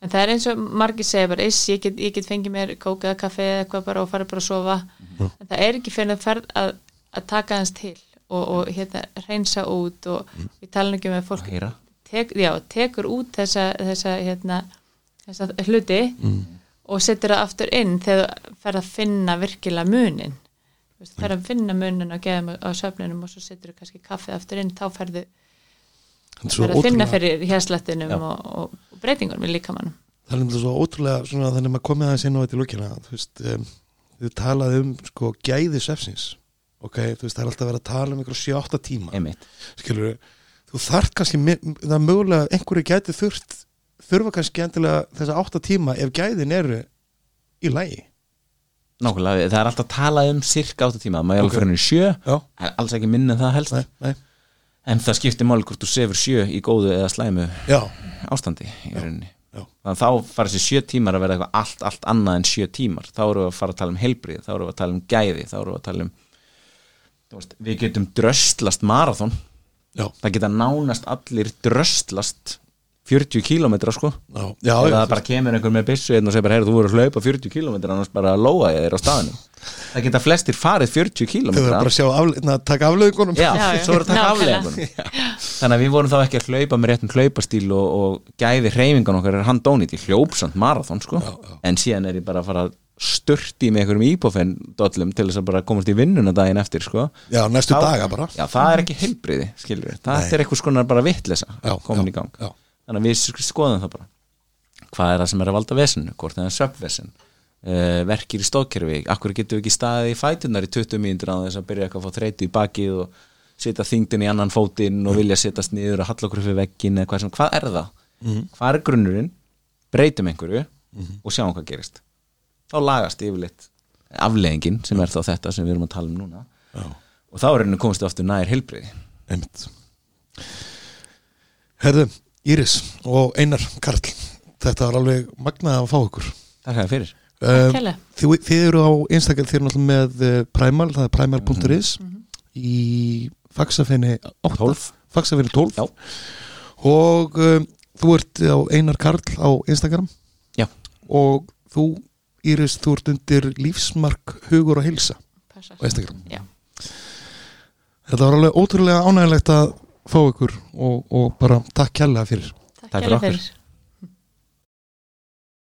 En það er eins og margir segja bara iss, ég get, ég get fengið mér kók eða kaffi eða eitthvað bara og farið bara að sofa. En það er ekki fyrir að ferð að, að taka hans til og, og hérna reynsa út og við tala ekki með fólk og heyra tek, já, tekur út þessa, þessa, hérna, þessa hluti og setur það aftur inn þegar þú ferð að finna virkilega munin. Veist, ferð að finna munin að geða á söfninum og svo setur þú kannski kaffið aftur inn þá ferðu Þetta er svo ferð að finna fyrir hérslættinum og, og, og breytingunum í líkamannum það er nefnilega svo ótrúlega svona, þannig að maður komið aðeins inn á þetta í lókina þú veist, um, þú talaði um sko gæði sefsins ok, þú veist, það er alltaf verið að tala um ykkur 7-8 tíma. Einmitt, skilur þú þarf kannski, það er mögulega einhverju gæti þurft, þurfa kannski endilega þessa 8 tíma ef gæðin eru í lægi nákvæmlega það er alltaf að tala um cirka átta tíma, maður er alveg fyrir henni sjö. Já, en alls ekki minna það helst. Nei, nei, en það skiptir máli hvort þú sefur sjö í góðu eða slæmu já, ástandi í rauninni. Þannig að þá fara þessi sjö tímar að vera eitthvað allt, allt annað en sjö tímar. Þá erum við að fara að tala um heilbrið, þá erum við að tala um gæði þá erum við að tala um veist, við getum dröstlast marathon. Já, það geta nánast allir dröstlast 40 kílómetra sko. Já, já, eða já. Það bara kemur einhver með byssu einn og segir bara, heyrðu, þú voru að hlaupa 40 kílómetra annars bara lóa ég þér á staðinu það geta flestir farið 40 þau verður bara að sjá afle, na, taka afleðingunum Já, Já, svo er þetta Nákvæmlega. afleðingunum Þannig að við vorum þá ekki að hlaupa með réttum hlaupastíl og, og gæði hreyfingan okkar er handónýtt. Í hljópsamt marathon sko. en síðan er ég bara að fara að störti með einhverjum íbófenn dollum til þess að bara komast í vinnuna daginn eftir sko. já, næstu Þá- daga bara. Já, það er ekki heilbriði, skilur við Það er eitthvað skonar bara vittlesa komin já, í gang. já. Þannig að við sk- skoðum það bara. Hvað er það sem er að valda vesinu, hvort það er söpvesen uh, verkir í stóðkerfi Akkur getum við ekki staðið í fætunar í 20 mínútur á þess að byrja eitthvað að fá þreytu í bakið og setja þingdin í annan fótinn og vilja setjast niður og halla okkur fyrir veggin hvað sem, hvað er það? Mhm. Hvað er grunnurinn? Breytum einhverju og sjáum hvað gerist þá lagast yfirleitt afleðingin sem er þá þetta sem við erum að tala um núna Já. og þá er henni komist aftur nær heilbriði einmitt Herðu, Íris og Einar Karl þetta var alveg magnað að fá ykkur Takk fyrir Kjærlega. þið, þið eru á Instagram þið eru náttúrulega með uh, Primal, það er primal.is í faxafenni 8 12. faxafenni 12 Já. og um, þú ert á Einar Karl á Instagram Já. og þú Íris, þú ert undir lífsmark hugur og hilsa Passar. á Instagram Já. þetta var alveg ótrúlega ánægilegt að fá ykkur og, og bara takk kærlega fyrir Takk Takk fyrir okkur. fyrir